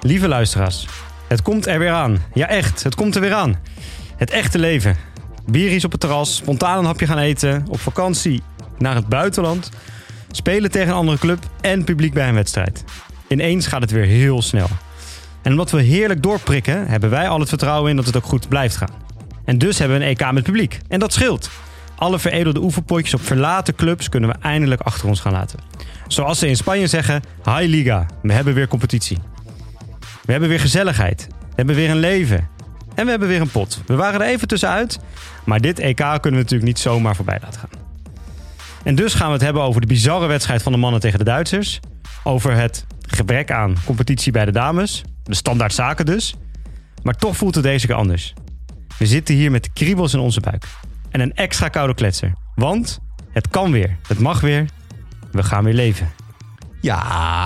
Lieve luisteraars, het komt er weer aan. Ja, echt, het komt er weer aan. Het echte leven. Bieries op het terras, spontaan een hapje gaan eten, op vakantie naar het buitenland, spelen tegen een andere club en publiek bij een wedstrijd. Ineens gaat het weer heel snel. En omdat we heerlijk doorprikken, hebben wij al het vertrouwen in dat het ook goed blijft gaan. En dus hebben we een EK met publiek. En dat scheelt. Alle veredelde oefenpotjes op verlaten clubs kunnen we eindelijk achter ons gaan laten. Zoals ze in Spanje zeggen, High Liga. We hebben weer competitie. We hebben weer gezelligheid. We hebben weer een leven. En we hebben weer een pot. We waren er even tussenuit. Maar dit EK kunnen we natuurlijk niet zomaar voorbij laten gaan. En dus gaan we het hebben over de bizarre wedstrijd van de mannen tegen de Duitsers. Over het gebrek aan competitie bij de dames. De standaard zaken dus. Maar toch voelt het deze keer anders. We zitten hier met de kriebels in onze buik. En een extra koude kletser. Want het kan weer. Het mag weer. We gaan weer leven. Ja,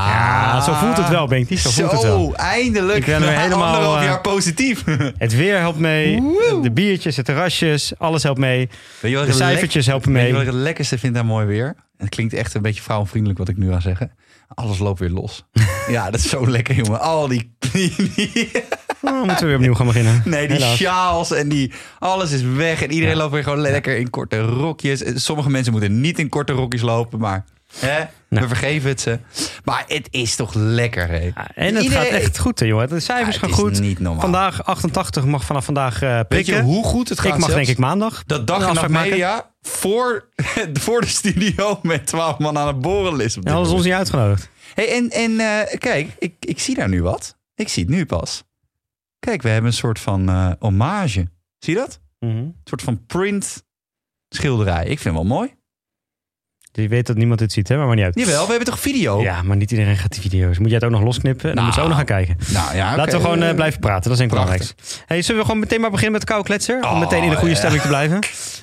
Ja, zo voelt het wel, Benkie. Zo voelt het wel. eindelijk. Ik ben er helemaal, Anderhalf eh, jaar positief. Het weer helpt mee. Woe. De biertjes, de terrasjes. Alles helpt mee. Weet je wat De ik het cijfertjes helpen Weet je mee. wat ik het lekkerste vind aan mooi weer? Het klinkt echt een beetje vrouwenvriendelijk wat ik nu ga zeggen. Alles loopt weer los. ja, dat is zo lekker, jongen. Al die... Oh, moeten we weer opnieuw gaan beginnen. nee, die Helaas. sjaals en die... Alles is weg en iedereen loopt weer gewoon lekker in korte rokjes. Sommige mensen moeten niet in korte rokjes lopen, maar... Hè, Nou. We vergeven het ze. Maar het is toch lekker, hè? Ja, En het Iedereen- gaat echt goed, hè, jongen. De cijfers Ja, gaan goed. niet. Vandaag 88 mag vanaf vandaag eh Weet prikken. je hoe goed het gaat ik mag zelfs? denk ik maandag. Dat dag en nacht media voor, voor de studio met twaalf man aan het borrelen is. Op Ja, dat is ons niet uitgenodigd. Hey, en en eh, kijk, ik, ik zie daar nu wat. Ik zie het nu pas. Kijk, we hebben een soort van eh hommage. Zie je dat? Mhm. Een soort van print schilderij. Ik vind het wel mooi. Je weet dat niemand dit ziet, hè? Maar, maar niet uit. Jawel, we hebben toch video? Ja, maar niet iedereen gaat die video's. Moet jij het ook nog losknippen? En dan Nou, moeten ze ook nog gaan kijken. Nou ja, Laten we gewoon eh, blijven praten. Dat is belangrijkste. Hey, zullen we gewoon meteen maar beginnen met de koude kletser? Om Oh, meteen in de goede ja. stemming te blijven.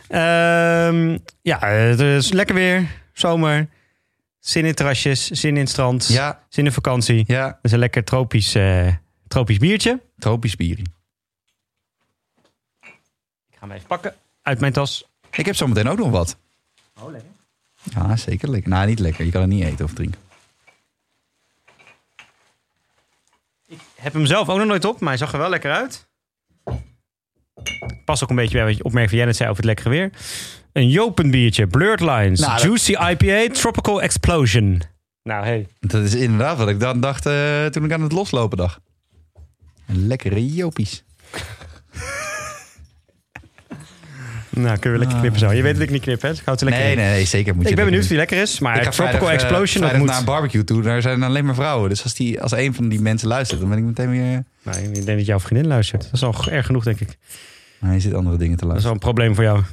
Ehm, ja, het is lekker weer. Zomer. Zin in terrasjes. Zin in het strand. Ja, Zin in vakantie. ja. Dat is een lekker tropisch, eh, tropisch biertje. Tropisch bierie. Ik ga hem even pakken. Uit mijn tas. Ik heb zometeen ook nog wat. Oh, lekker. Ja, zeker lekker. Nou, niet lekker. Je kan het niet eten of drinken. Ik heb hem zelf ook nog nooit op, maar hij zag er wel lekker uit. Pas ook een beetje bij wat je opmerking van jij net zei over het lekkere weer. Een Jopen biertje, Blurred Lines, Nou, dat- Juicy IPA, Tropical Explosion. Nou, hey. Dat is inderdaad wat ik dan dacht eh, toen ik aan het loslopen dacht. Een lekkere jopies. Nou, kunnen we lekker knippen zo. Je weet dat ik niet knip, hè? Dus ik houd het lekker Nee, in. nee, zeker moet je Ik ben benieuwd wie lekker is, maar Ik ga Tropical vrijdag, eh, Explosion, vrijdag moet... naar een barbecue toe. Daar zijn alleen maar vrouwen. Dus als, die, als een van die mensen luistert, dan ben ik meteen weer... Nou, ik denk dat jouw vriendin luistert. Dat is al erg genoeg, denk ik. Maar je zit andere dingen te Dat is luisteren. wel een probleem voor jou.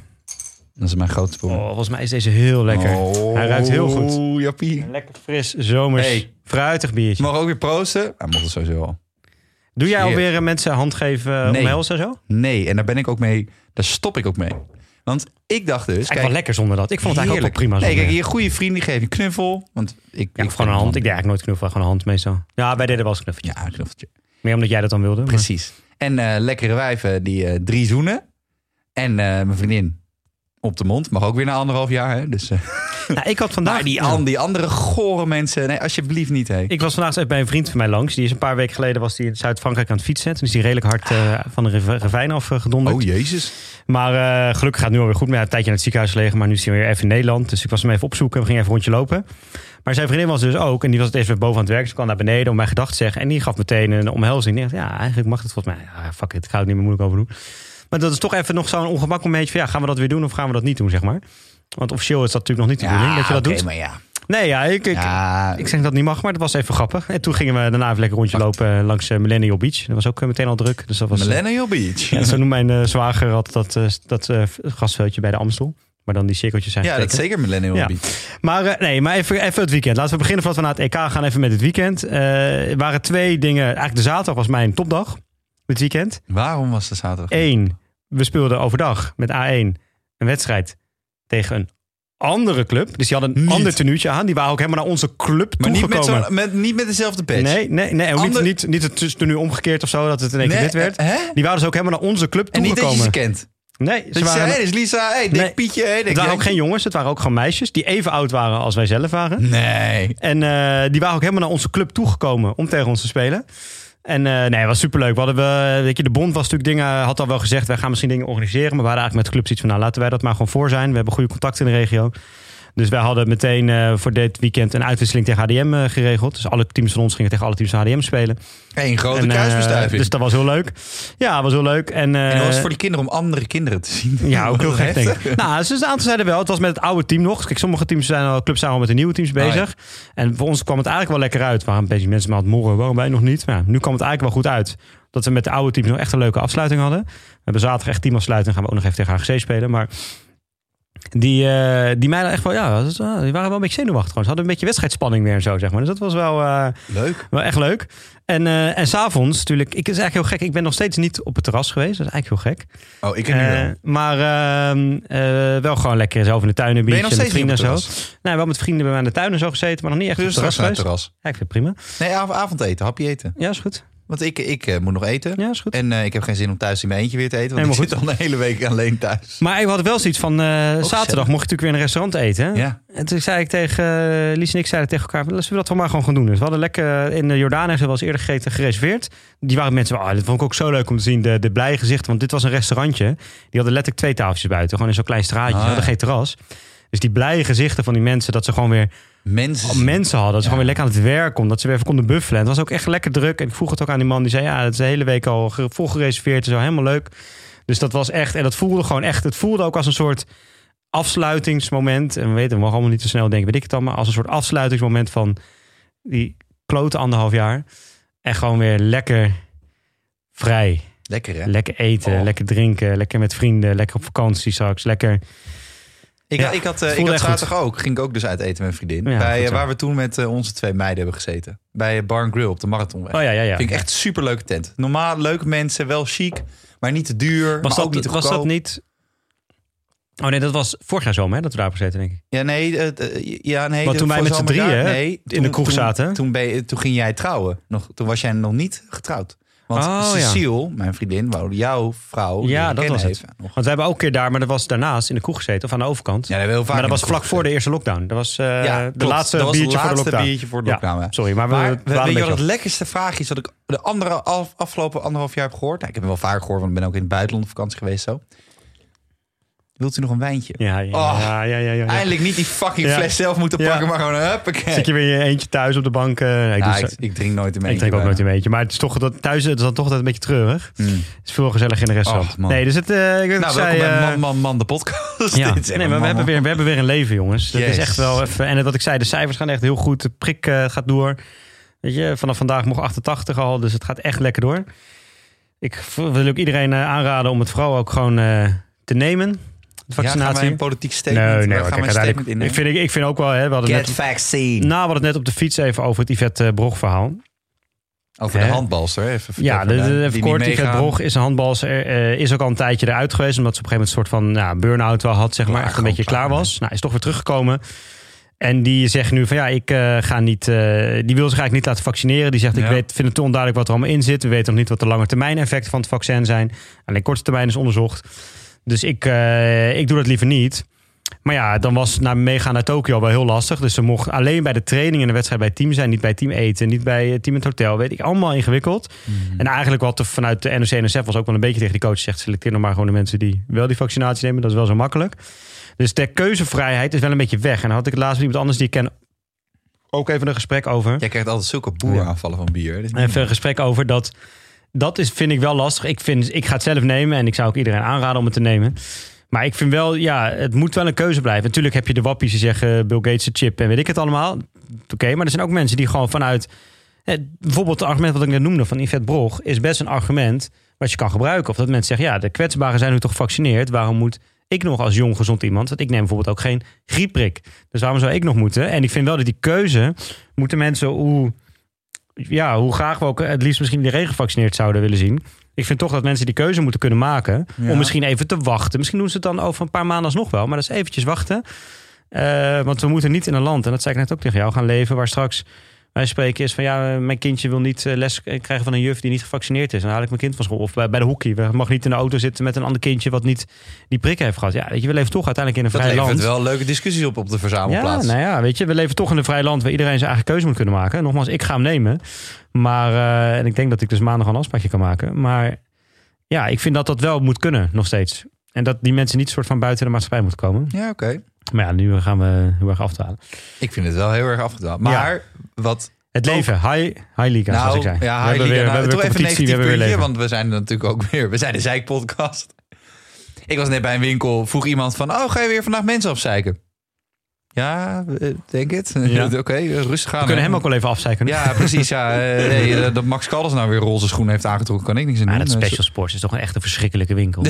Dat is mijn grootste Oh, probleem. volgens mij is deze heel lekker. Oh, Hij ruikt heel goed. Jappie. Een lekker fris, zomers, Hey. fruitig biertje. Mag ook weer proosten? Hij mocht het sowieso al. Doe jij alweer eh, mensen hand geven, Nee. omhelzen en zo? Nee, en daar ben ik ook mee... Daar stop ik ook mee. Want ik dacht dus... Eigenlijk wel lekker zonder dat. Ik vond het eigenlijk ook prima Nee, kijk, je goede vriend die geeft je knuffel. Want ik... ja, ik gewoon een hand. Ik deed eigenlijk nooit knuffel, gewoon een hand meestal. Ja, wij deden wel eens een knuffeltje. Ja, een knuffeltje. Meer omdat jij dat dan wilde. maar- Precies. En eh, lekkere wijven die eh, drie zoenen. En eh, mijn vriendin op de mond. Mag ook weer na anderhalf jaar. Hè? Dus, eh, Nou, ik had vandaag... maar die, an- die andere gore mensen. Nee, alsjeblieft niet. Hè. Ik was vandaag even bij een vriend van mij langs. Die is een paar weken geleden was die in Zuid-Frankrijk aan het fietsen. Toen is hij redelijk hard eh, van de ravijn af eh, gedonderd. Oh jezus. Maar eh, gelukkig gaat het nu alweer goed. Maar hij heeft een tijdje in het ziekenhuis gelegen. Maar nu is hij weer even in Nederland. Dus ik was hem even opzoeken. We gingen even een rondje lopen. Maar zijn vriendin was dus ook. En die was het even boven aan het werk. Ze kwam naar beneden om mijn gedachten te zeggen. En die gaf meteen een omhelzing. Ik dacht, ja, eigenlijk mag het volgens mij. Ja, fuck it. Ik ga het niet meer moeilijk over doen. Maar dat is toch even nog zo'n ongemakkelijk momentje van... Ja, gaan we dat weer doen of gaan we dat niet doen, zeg maar. Want officieel is dat natuurlijk nog niet de bedoeling dat je dat oké, doet. maar ja. Nee, ja, ik, ik, ja ik zeg dat niet mag, maar dat was even grappig. En toen gingen we daarna even lekker rondje lopen langs eh, Millennial Beach. Dat was ook eh, meteen al druk. Dus dat was, eh, Millennial Beach. ja, zo noemt mijn eh, zwager dat, eh, dat eh, grasveldje bij de Amstel. Maar dan die cirkeltjes zijn Ja, dat is zeker Millennial Ja. Beach. Maar eh, nee, maar even, even het weekend. Laten we beginnen voordat we naar het EK gaan. Even met het weekend. Eh, er waren twee dingen. Eigenlijk de zaterdag was mijn topdag. Dit weekend. Waarom was de zaterdag? Eén, we speelden overdag met A1 een wedstrijd tegen een andere club. Dus die hadden een Niet. ander tenuutje aan. Die waren ook helemaal naar onze club Maar niet met, toegekomen. met, niet met dezelfde badge. Nee, nee, nee. Niet, niet, niet het nu omgekeerd of zo, dat het in één keer wit werd. hè? Die waren dus ook helemaal naar onze club En niet dat je toegekomen. ze kent. Nee, ze waren, zei, hey, dit is Lisa, hey, Dick Nee. Pietje. Hey, Dick het waren ook geen jongens, het waren ook gewoon meisjes die even oud waren als wij zelf waren. Nee. En eh, die waren ook helemaal naar onze club toegekomen om tegen ons te spelen. En eh, nee, het was superleuk. We hadden we, weet je, de bond was natuurlijk dingen, had al wel gezegd, wij gaan misschien dingen organiseren. Maar we hadden eigenlijk met de club zoiets van, nou laten wij dat maar gewoon voor zijn. We hebben goede contacten in de regio. Dus wij hadden meteen eh, voor dit weekend een uitwisseling tegen HDM eh, geregeld. Dus alle teams van ons gingen tegen alle teams van HDM spelen. Eén grote En, eh, kruisbestuiving. dus dat was heel leuk. Ja, was heel leuk. En, en dat was voor die kinderen om andere kinderen te zien. ja, ook heel gek denk ik. Nou, dus een aantal zeiden wel. Het was met het oude team nog. Kijk, sommige teams zijn al, clubs zijn al met de nieuwe teams Oh, ja. bezig. En voor ons kwam het eigenlijk wel lekker uit. Waren een beetje mensen maar aan het morren. Waarom wij nog niet? Maar ja, nu kwam het eigenlijk wel goed uit. Dat we met de oude teams nog echt een leuke afsluiting hadden. We hebben zaterdag echt teamafsluiting. Gaan we ook nog even tegen HGC spelen. Maar die, eh, die meiden echt wel, ja, wel- die waren wel een beetje zenuwachtig. Gewoon. Ze hadden een beetje wedstrijdspanning weer en zo, zeg maar. Dus dat was wel... eh, Leuk. wel echt leuk. En, eh en s'avonds natuurlijk, ik is eigenlijk heel gek. Ik ben nog steeds niet op het terras geweest. Dat is eigenlijk heel gek. Oh, ik Eh, wel. maar ehm, eh, wel gewoon lekker zelf in de tuin een biertje met vrienden en zo. Nee, wel met vrienden bij mij in de tuin en zo gezeten, maar nog niet echt Dus op het terras geweest. terras. Ja, ik vind het prima. Nee, av- avondeten, hapje eten. Ja, is goed. Want ik, ik eh, moet nog eten. Ja, is goed. En eh, ik heb geen zin om thuis in mijn eentje weer te eten. Want Helemaal ik zit al een hele week alleen thuis. Maar we hadden wel zoiets van, eh, zaterdag mocht je natuurlijk weer in een restaurant eten. hè? Ja. En toen zei ik tegen, Lies en ik zeiden tegen elkaar, laten we dat wel maar gewoon gaan doen. Dus we hadden lekker in de Jordaan, wel eens eerder gegeten, gereserveerd. Die waren mensen, oh, dit vond ik ook zo leuk om te zien, de, de blije gezichten. Want dit was een restaurantje. Die hadden letterlijk twee tafeltjes buiten, gewoon in zo'n klein straatje. Ah, Ze hadden ja. geen terras. Dus die blije gezichten van die mensen, dat ze gewoon weer Mensen. al mensen hadden. Ze Ja. gewoon weer lekker aan het werk konden. Dat ze weer even konden buffelen. En het was ook echt lekker druk. En ik vroeg het ook aan die man. Die zei, ja, het is de hele week al vol gereserveerd. en zo helemaal leuk. Dus dat was echt... En dat voelde gewoon echt... Het voelde ook als een soort afsluitingsmoment. En we weten, we mogen allemaal niet te snel denken. Weet ik het allemaal. Als een soort afsluitingsmoment van die klote anderhalf jaar. En gewoon weer lekker vrij. Lekker hè? Lekker eten, Oh. lekker drinken. Lekker met vrienden. Lekker op vakantie straks. Lekker... Ik, Ja, ik had, eh, ik had goed. zaterdag ook. Ging ik ook dus uit eten met een vriendin. Ja, bij, goed eh, waar we toen met eh, onze twee meiden hebben gezeten. Bij Bar Grill op de Marathonweg. Oh ja, ja, ja. Vind ik echt super leuke tent. Normaal leuke mensen, wel chic, maar niet te duur. Was, maar dat, ook niet te was dat niet... Oh nee, dat was vorig jaar zomer hè, dat we daar hebben gezeten, denk ik. Ja, nee, ja, nee. Want toen wij met z'n drieën, nee, in de kroeg toen- zaten. Toen, ben je- toen ging jij trouwen. Nog, toen was jij nog niet getrouwd. Want Oh, ja. Cecile, mijn vriendin, wou jouw vrouw Ja, dat was het. Want we hebben ook een keer daar, maar dat was daarnaast in de kroeg gezeten, of aan de overkant. Ja, dat heel vaak maar dat was vlak voor de eerste lockdown. Dat was eh, Ja, de laatste dat was biertje het voor de laatste lockdown. biertje voor de lockdown. ja. Sorry, maar we, Maar we we- waren weet een je wat beetje het lekkerste vraag is dat ik de andere af, afgelopen anderhalf jaar heb gehoord? Nou, ik heb hem wel vaker gehoord, want ik ben ook in het buitenland op vakantie geweest zo. Wilt u nog een wijntje? Ja, ja, Oh, ja, ja, ja, ja. Eindelijk niet die fucking fles zelf moeten pakken, maar gewoon huppakee. Zit je weer in je eentje thuis op de bank? nee, ik, ik, ik drink nooit een ik beetje. drink ook nooit een beetje. Maar het is toch dat, thuis het is dan toch altijd een beetje treurig. Mm. Het is veel gezellig in de restaurant. Man. nee, dus het, eh, ik Nou, ik welkom zei, bij eh, Man, Man, Man, de podcast. Ja, nee, maar we hebben, weer, we hebben weer een leven, jongens. Dat is echt wel even. En wat ik zei, de cijfers gaan echt heel goed. De prik gaat door. Weet je, vanaf vandaag mocht 88 al, dus het gaat echt lekker door. Ik wil ook iedereen aanraden om het vooral ook gewoon te nemen. De Ja, gaan wij vaccinatie. een politiek statement? nee, nee, gaan kijk, statement Ik in? vind, ik, ik vind ook wel, hè, we hadden Get net, vaccine. nou, we hadden het net op de fiets even over het Yvette uh, Brog verhaal. Over de handbalster. Even Ja, de, de, even kort, Yvette. Brog is een handbalster. eh, is ook al een tijdje eruit geweest. Omdat ze op een gegeven moment een soort van ja, burn-out wel had. Zeg maar, Klaar, echt een beetje klaar klaar, was. Nou, is toch weer teruggekomen. En die zegt nu van ja, ik eh, ga niet. eh, die wil zich eigenlijk niet laten vaccineren. Die zegt: Ik Ja. weet, vind het te onduidelijk wat er allemaal in zit. We weten nog niet wat de lange termijn effecten van het vaccin zijn. Alleen korte termijn is onderzocht. Dus ik, eh, ik doe dat liever niet. Maar ja, dan was naar meegaan naar Tokio wel heel lastig. Dus ze mocht alleen bij de training en de wedstrijd bij team zijn. Niet bij team eten, niet bij het team in het hotel. Weet ik, allemaal ingewikkeld. Mhm. En eigenlijk wat er vanuit de NOC-NSF was ook wel een beetje tegen die coach zegt... selecteer nog maar gewoon de mensen die wel die vaccinatie nemen. Dat is wel zo makkelijk. Dus de keuzevrijheid is wel een beetje weg. En dan had ik het laatst met iemand anders die ik ken ook even een gesprek over. Jij krijgt altijd zulke boeraanvallen van bier. Even een gesprek over dat... Dat is, vind ik wel lastig. Ik, vind, ik ga het zelf nemen en ik zou ook iedereen aanraden om het te nemen. Maar ik vind wel, ja, het moet wel een keuze blijven. Natuurlijk heb je de wappies die zeggen Bill Gates de chip en weet ik het allemaal. Oké, maar er zijn ook mensen die gewoon vanuit... Bijvoorbeeld het argument wat ik net noemde van Yvette Brog... is best een argument wat je kan gebruiken. Of dat mensen zeggen, ja, de kwetsbaren zijn nu toch gevaccineerd. Waarom moet ik nog als jong gezond iemand... want ik neem bijvoorbeeld ook geen griepprik. Dus waarom zou ik nog moeten? En ik vind wel dat die keuze moeten mensen... Hoe, ja, hoe graag we ook het liefst misschien iedereen gevaccineerd zouden willen zien. Ik vind toch dat mensen die keuze moeten kunnen maken. Ja. Om misschien even te wachten. Misschien doen ze het dan over een paar maanden alsnog wel. Maar dat is eventjes wachten. Eh, want we moeten niet in een land, en dat zei ik net ook tegen jou, gaan leven waar straks wij spreken is van ja, mijn kindje wil niet eh, les krijgen van een juf die niet gevaccineerd is. Dan haal ik mijn kind van school. Of bij, bij de hockey. We mag niet in de auto zitten met een ander kindje wat niet die prik heeft gehad. Ja, weet je, we leven toch uiteindelijk in een Dat vrij land. levert wel leuke discussies op op de verzamelplaats. Ja, nou ja, weet je, we leven toch in een vrij land waar iedereen zijn eigen keuze moet kunnen maken. Nogmaals, ik ga hem nemen. Maar, eh, en ik denk dat ik dus maandag een afspraakje kan maken. Maar ja, ik vind dat dat wel moet kunnen, nog steeds. En dat die mensen niet soort van buiten de maatschappij moeten komen. Ja, oké. Maar ja, nu gaan we heel erg afdwalen. Ik vind het wel heel erg afgedwaald. Maar wat Het leven, high, high league, zoals ik zei. ja, we hebben Heilige- weer, we nou, hebben toch weer even een we puntje, leven. want we zijn er natuurlijk ook weer. We zijn de zeikpodcast. Ik was net bij een winkel, vroeg iemand van, oh, ga je weer vandaag mensen afzeiken? Ja, eh, denk het. Ja. Oké, rustig gaan. We kunnen hè. hem ook wel even afzeiken. Ja, precies. Ja, eh, eh, dat Max Caldas nou weer roze schoenen heeft aangetrokken, kan ik niks aan Maar doen. dat Eh, Special Sports is toch een echt een verschrikkelijke winkel.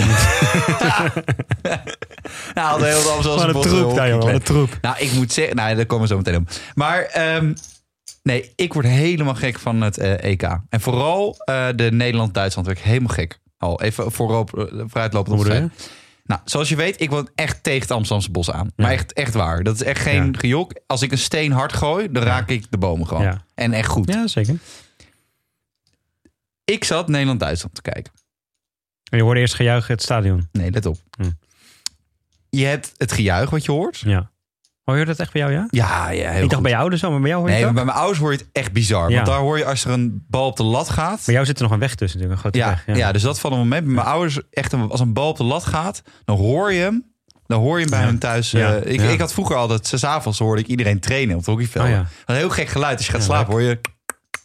Had heel Wat een troep daar, jongen. Wat een troep. Nou, ik moet zeggen, nou, daar komen we zo meteen op. Maar ehm, nee, ik word helemaal gek van het eh, EK. En vooral eh, de Nederland-Duitsland werd ik helemaal gek. Al even voorop, eh, vooruitlopend op. Nou, zoals je weet, ik word echt tegen het Amsterdamse bos aan. Maar echt, echt waar. Dat is echt geen Ja. gejok. Als ik een steen hard gooi, dan raak ik de bomen gewoon. Ja. En echt goed. Ja, zeker. Ik zat Nederland-Duitsland te kijken. En je hoorde eerst gejuich het stadion. Nee, let op. Hm. Je hebt het gejuich wat je hoort. Ja. Hoor je dat echt bij jou, ja? Ja, ja heel ik dacht goed. bij jou dus zo, maar bij jou hoor je Nee, het ook? bij mijn ouders hoor je het echt bizar. Ja. Want daar hoor je als er een bal op de lat gaat. Bij jou zit er nog een weg tussen natuurlijk, een grote Ja, weg. ja. dus dat van een moment. Bij mijn ouders, echt een, als een bal op de lat gaat, dan hoor je hem. Dan hoor je hem bij Ja. hun thuis. eh, Ja, ik, ja. ik had vroeger altijd, s avonds hoorde ik iedereen trainen op het hockeyveld. Oh, ja. Een heel gek geluid. Als je gaat Ja, slapen hoor je...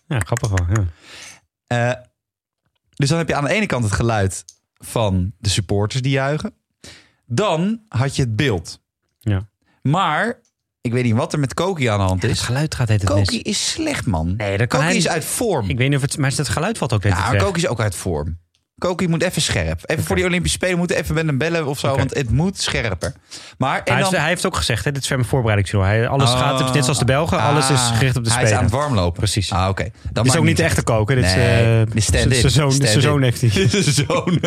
Ja, grappig wel. Ja. eh, dus dan heb je aan de ene kant het geluid van de supporters die juichen. Dan had je het beeld. Ja. Maar, ik weet niet wat er met Koki aan de hand Het is. geluid gaat het Koki is slecht, man. Nee, dat kan Koki hij is uit vorm. Ik weet niet of het... Maar het geluid valt ook weer Ja. Koki is ook uit vorm. Koki moet even scherp. Even voor die Olympische Spelen moeten even met hem bellen of zo. Want het moet scherper. Maar en hij, dan, is- hij heeft ook gezegd, hè, dit is mijn voorbereidingstour. Hij, alles gaat, net zoals de Belgen, alles is Ah, gericht op de Hij Spelen. is aan het warmlopen. Precies. Ah, oké. Dan is ook niet de uit. echte koken. Dit is, Nee, eh, de stand-in. zijn zoon, heeft hij. Zoon.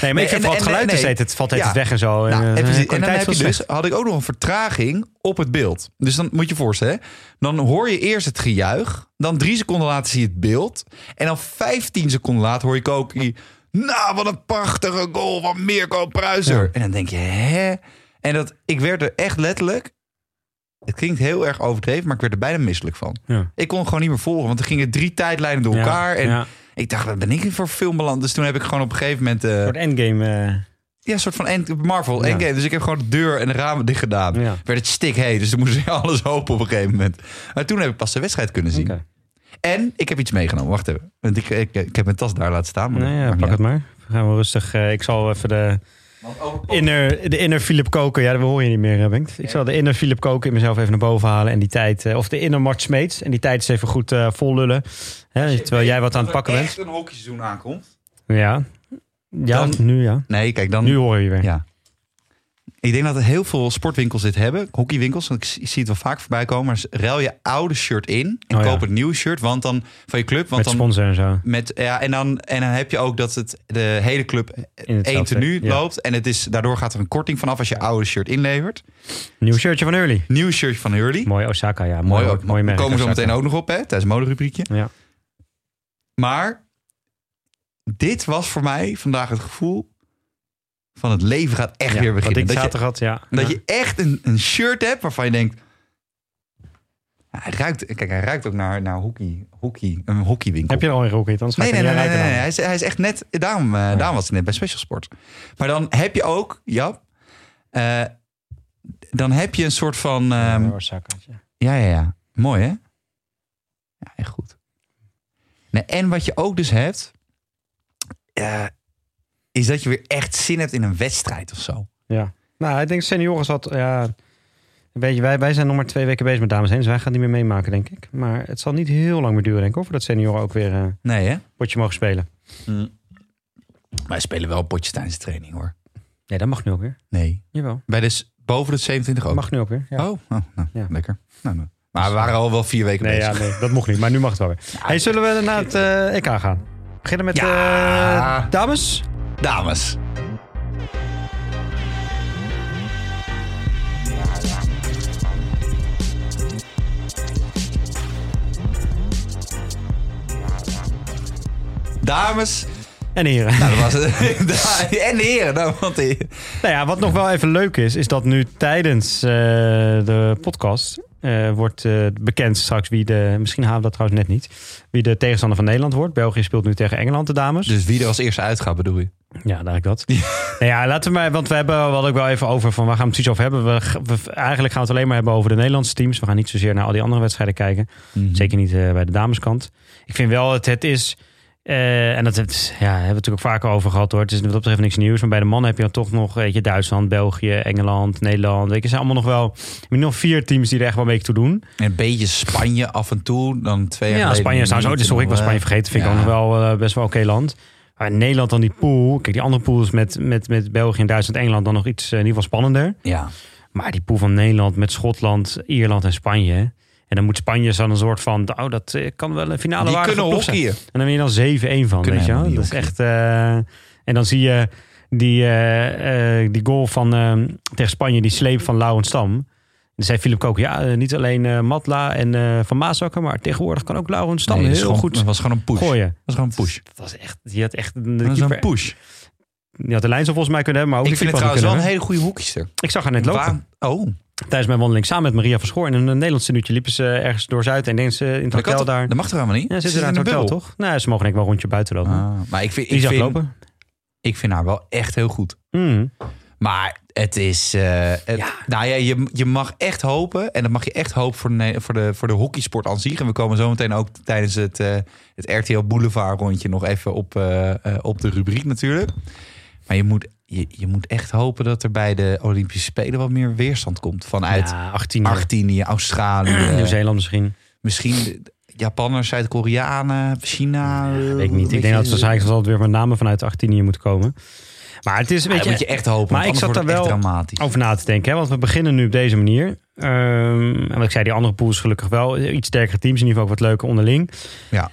Nee, maar ik vooral het geluid nee. het, valt Ja. het weg en zo. Nou, en, eh, precies. en dan kwaliteit heb je dus, had ik ook nog een vertraging op het beeld. Dus dan moet je je voorstellen. Dan hoor je eerst het gejuich. Dan drie seconden later zie je het beeld. En dan 15 seconden later hoor je Koki... Nou, wat een prachtige goal van Mirko Pruiser. Ja. En dan denk je, hè? En dat, ik werd er echt letterlijk... Het klinkt heel erg overdreven, maar ik werd er bijna misselijk van. Ja. Ik kon gewoon niet meer volgen, want er gingen drie tijdlijnen door elkaar. En ja. ik dacht, wat ben ik hier voor film beland? Dus toen heb ik gewoon op een gegeven moment... eh, Een soort endgame. eh, ja, een soort van end, Marvel, Ja. Endgame. Dus ik heb gewoon de deur en de ramen dicht gedaan. Ja. Werd het stikheet, dus toen moest ik alles hopen op een gegeven moment. Maar toen heb ik pas de wedstrijd kunnen zien. Oké. En ik heb iets meegenomen. Wacht even. Want ik, ik, ik heb mijn tas daar laten staan. Maar dat ja, pak het maar. Dan gaan we rustig. eh, ik zal even de inner, de inner Philip koken. Ja, dat hoor je niet meer, Bengt. Ik zal de inner Philip koken in mezelf even naar boven halen. En die tijd, eh, of de inner Mart Smeets. En die tijd eens even goed eh, vol lullen. Hè, terwijl jij wat aan het pakken Als bent. er echt een hockeyseizoen aankomt. Ja. Ja, Dan- nu ja. Nee, kijk, dan... Nu hoor je weer. Ja. Ik denk dat er heel veel sportwinkels dit hebben. Hockeywinkels. Want ik zie het wel vaak voorbij komen. Maar ruil je oude shirt in. En Oh ja. koop een nieuw shirt. Want dan, van je club. Want Met dan, sponsor en zo. Met, ja, en, dan, en dan heb je ook dat het de hele club In één tenue ja. loopt. En het is, daardoor gaat er een korting vanaf als je oude shirt inlevert. Nieuw shirtje van Hurley. Nieuw shirtje van Hurley. Mooi Osaka, ja. Mooi, Mooi, ook. mooi merk. komen we zo meteen ook nog op, hè, tijdens het moderubriekje. Ja. Maar dit was voor mij vandaag het gevoel van het leven gaat echt Ja, weer beginnen. ik Dat je, had, ja. dat Ja. je echt een, een shirt hebt waarvan je denkt... Hij ruikt, kijk, hij ruikt ook naar, naar hockey, hockey, een hockeywinkel. Heb je al een ga Nee, nee, nee, nee, nee, Hij, is, hij is echt net, daarom, eh, daarom was het net bij Special Sport. Maar dan heb je ook, ja, eh, dan heb je een soort van, ehm, Ja, ja, ja, mooi hè? Ja, echt goed. En wat je ook dus hebt, eh, is dat je weer echt zin hebt in een wedstrijd of zo. Ja. Nou, ik denk senioren zat... Ja, weet je, wij, wij zijn nog maar twee weken bezig met dames heen. Dus wij gaan niet meer meemaken, denk ik. Maar het zal niet heel lang meer duren, denk ik. Of voordat senioren ook weer een Nee hè? potje mogen spelen. Wij spelen wel potjes tijdens de training hoor. Nee, dat mag nu ook weer. Nee. Jawel. Bij de, boven de 27 ook. Dat mag nu ook weer. Ja. Oh, oh nou, Ja. lekker. Nou, nou. Maar we waren al wel vier weken Nee, ja, bezig. nee, dat mocht niet. Maar nu mag het wel weer. Hey, zullen we naar het eh, EK gaan? Beginnen met Ja. eh, dames? dames. Dames, en heren. Nou, dat was het. en heren. Nou, want die- Nou ja, wat nog wel even leuk is, is dat nu tijdens eh, de podcast eh, wordt eh, bekend straks wie de, misschien halen we dat trouwens net niet, wie de tegenstander van Nederland wordt. België speelt nu tegen Engeland, de dames. Dus wie er als eerste uitgaat, bedoel je? Ja, daar ik dat. nou ja, laten we maar, want we hebben, hadden ook wel even over van waar gaan we het precies over hebben. We, we- eigenlijk gaan we het alleen maar hebben over de Nederlandse teams. We gaan niet zozeer naar al die andere wedstrijden kijken. Zeker niet bij de dameskant. Ik vind wel, het, het is. Eh, en dat ja, hebben we natuurlijk ook vaker over gehad hoor. Het is wat dat betreft niks nieuws. Maar bij de mannen heb je dan toch nog weet je, Duitsland, België, Engeland, Nederland. Weet je, zijn allemaal nog wel. je nog vier teams die er echt wel een beetje toe doen. En een beetje Spanje af en toe. Dan twee jaar Ja, Spanje is trouwens ook. niet. Sorry, ik was Eh, Spanje vergeten. Vind ik ja. ook nog wel eh, best wel oké land. Maar Nederland dan die pool. Kijk, die andere pools met, met, met België en Duitsland, Engeland dan nog iets eh, in ieder geval spannender. Ja. Maar die pool van Nederland met Schotland, Ierland en Spanje. En dan moet Spanje zo'n een soort van, oh, dat eh, kan wel een finale Die kunnen hockeyen. En dan ben je dan 7-1 van, Kunnen weet je wel. Dat is echt... eh, en dan zie je die, eh, die goal van, tegen Spanje, die sleep van Lauwen Stam. Dan zei Philip Kook, ja, niet alleen Matla en Van Maasakker, maar tegenwoordig kan ook Lauwen Stam Nee, dat heel gewoon- goed Dat was gewoon een push. Dat gooien. was gewoon een push. Dat was echt, die had echt de Dat was een push. die had de lijn zo volgens mij kunnen hebben, maar ook Ik vind het trouwens wel een hele goede hoekster. hebben. Ik zag haar net lopen. Waar- Oh, Tijdens mijn wandeling samen met Maria van Schoor in een Nederlands tenuutje liepen ze ergens door Zuid en denk ze in het hotel daar. dat mag toch helemaal niet? Ja, zitten Zit daar in het een hotel, bubbel? toch? Nou, ze mogen denk ik wel een rondje buiten lopen. Ah, maar ik vind, ik, vind, lopen. ik vind haar wel echt heel goed. Mm. Maar het is. eh, het- Nou ja, je, je mag echt hopen. En dat mag je echt hopen voor de, voor de, voor de hockeysport aan zich. En we komen zo meteen ook tijdens het, eh, het RTL Boulevard rondje nog even op, eh, op de rubriek natuurlijk. Maar je moet, je, je moet echt hopen dat er bij de Olympische Spelen wat meer weerstand komt. Vanuit Ja, 18 Argentinië, Australië, Nieuw-Zeeland misschien. misschien Japanners, Zuid-Koreanen, China. Ja, weet ik niet. Ik denk dat ze waarschijnlijk altijd weer met name vanuit Argentinië moeten komen. Maar het is, Ja, weet daar je, moet je echt hopen. maar ik zat daar wel dramatisch. over na te denken. Hè? Want we beginnen nu op deze manier. Ehm, en wat ik zei, die andere pools gelukkig wel. Iets sterkere teams, in ieder geval ook wat leuker onderling. Ja.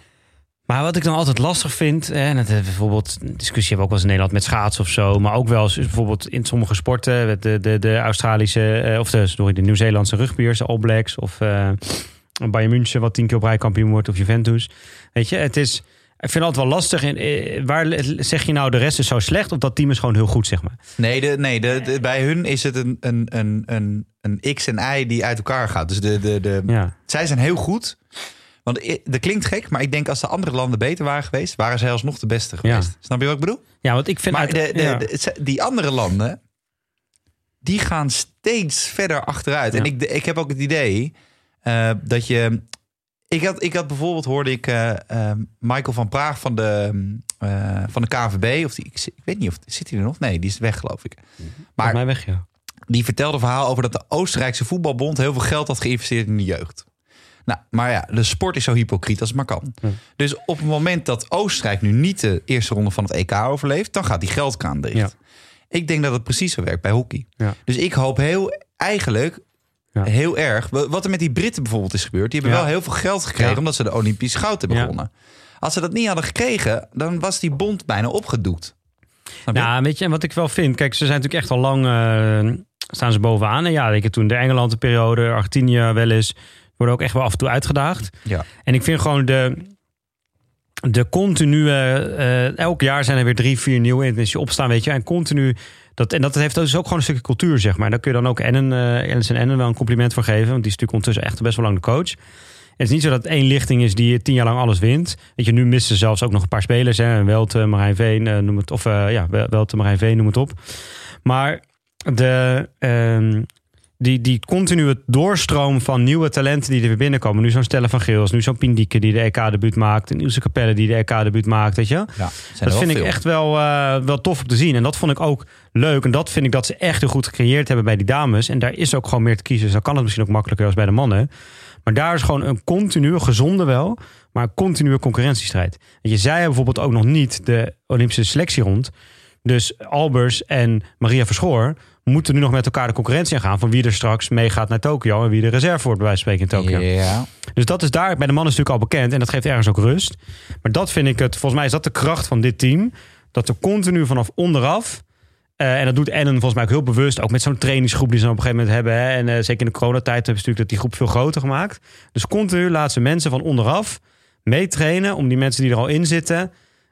Maar wat ik dan altijd lastig vind, hè, en dat hebben we bijvoorbeeld een discussie hebben we ook wel eens in Nederland met schaatsen of zo, maar ook wel eens bijvoorbeeld in sommige sporten, met de, de, de Australische, eh, of de, sorry, de Nieuw-Zeelandse rugbiers, de All Blacks, of eh Bayern München, wat tien keer op rij kampioen wordt, of Juventus. Weet je, het is, ik vind het altijd wel lastig. In, eh, waar zeg je nou de rest is zo slecht, of dat team is gewoon heel goed, zeg maar? Nee, de, nee de, de- bij hun is het een, een, een, een, een X en Y die uit elkaar gaat. Dus de, de, de, Ja. zij zijn heel goed. Want dat klinkt gek, maar ik denk als de andere landen beter waren geweest, waren zij alsnog de beste geweest. Snap je wat ik bedoel? Ja, want ik vind Maar uit- de, de, ja. de- ze- die andere landen, die gaan steeds verder achteruit. En ik, ik heb ook het idee eh, dat je... Ik had, ik had bijvoorbeeld, hoorde ik eh, eh, Michael van Praag van de, van de KNVB. Of die, ik, ik weet niet of zit hij er nog? Nee, die is weg geloof ik. Volgens Maar mij weg, ja. die vertelde een verhaal over dat de Oostenrijkse voetbalbond heel veel geld had geïnvesteerd in de jeugd. Nou, maar ja, de sport is zo hypocriet als het maar kan. Ja. Dus op het moment dat Oostenrijk nu niet de eerste ronde van het EK overleeft, dan gaat die geldkraan dicht. Ja. Ik denk dat het precies zo werkt bij hockey. Ja. Dus ik hoop heel, eigenlijk Ja. heel erg, wa- wat er met die Britten bijvoorbeeld is gebeurd. Die hebben Ja. wel heel veel geld gekregen Ja. omdat ze de Olympische goud hebben Ja. gewonnen. Als ze dat niet hadden gekregen, dan was die bond bijna opgedoekt. Je? Nou, weet je, en wat ik wel vind, kijk, ze zijn natuurlijk echt al lang, eh, staan ze bovenaan. En ja, weet je, toen de Engeland de periode, Argentinië wel eens, worden ook echt wel af en toe uitgedaagd. ja. En ik vind gewoon de, de continue, eh, elk jaar zijn er weer drie, vier nieuwe in opstaan, weet je. En continu, dat, en dat heeft dus ook gewoon een stukje cultuur, zeg maar. Daar kun je dan ook Ennen, uh, Ellison Ennen wel een compliment voor geven. Want die is natuurlijk ondertussen echt best wel lang de coach. Het is niet zo dat het één lichting is die tien jaar lang alles wint. Weet je, nu missen ze zelfs ook nog een paar spelers. Hè. Welte, Marijn Veen, eh, noem het. Of eh, ja, Welte, Marijn Veen, noem het op. Maar de, ehm, die, die continue doorstroom van nieuwe talenten die er weer binnenkomen. Nu zo'n Stella van Geels, nu zo'n Pindieke die de EK-debuut maakt. Een Ilse Capelle die de EK-debuut maakt, weet je. Ja, Dat vind ik echt wel, eh, wel tof om te zien. En dat vond ik ook leuk. En dat vind ik dat ze echt heel goed gecreëerd hebben bij die dames. En daar is ook gewoon meer te kiezen. Dus dan kan het misschien ook makkelijker als bij de mannen. Maar daar is gewoon een continue, gezonde wel, maar een continue concurrentiestrijd. En je zei bijvoorbeeld ook nog niet de Olympische selectie rond. Dus Albers en Maria Verschoor moeten nu nog met elkaar de concurrentie aangaan van wie er straks meegaat naar Tokio en wie de reserve wordt bij wijze van spreken in Tokio. Ja. Dus dat is daar bij de mannen is natuurlijk al bekend en dat geeft ergens ook rust. Maar dat vind ik het, volgens mij is dat de kracht van dit team. Dat er continu vanaf onderaf, eh, en dat doet Ennen volgens mij ook heel bewust, ook met zo'n trainingsgroep die ze op een gegeven moment hebben. Hè, en eh, zeker in de coronatijd hebben ze natuurlijk dat die groep veel groter gemaakt. Dus continu laten ze mensen van onderaf meetrainen om die mensen die er al in zitten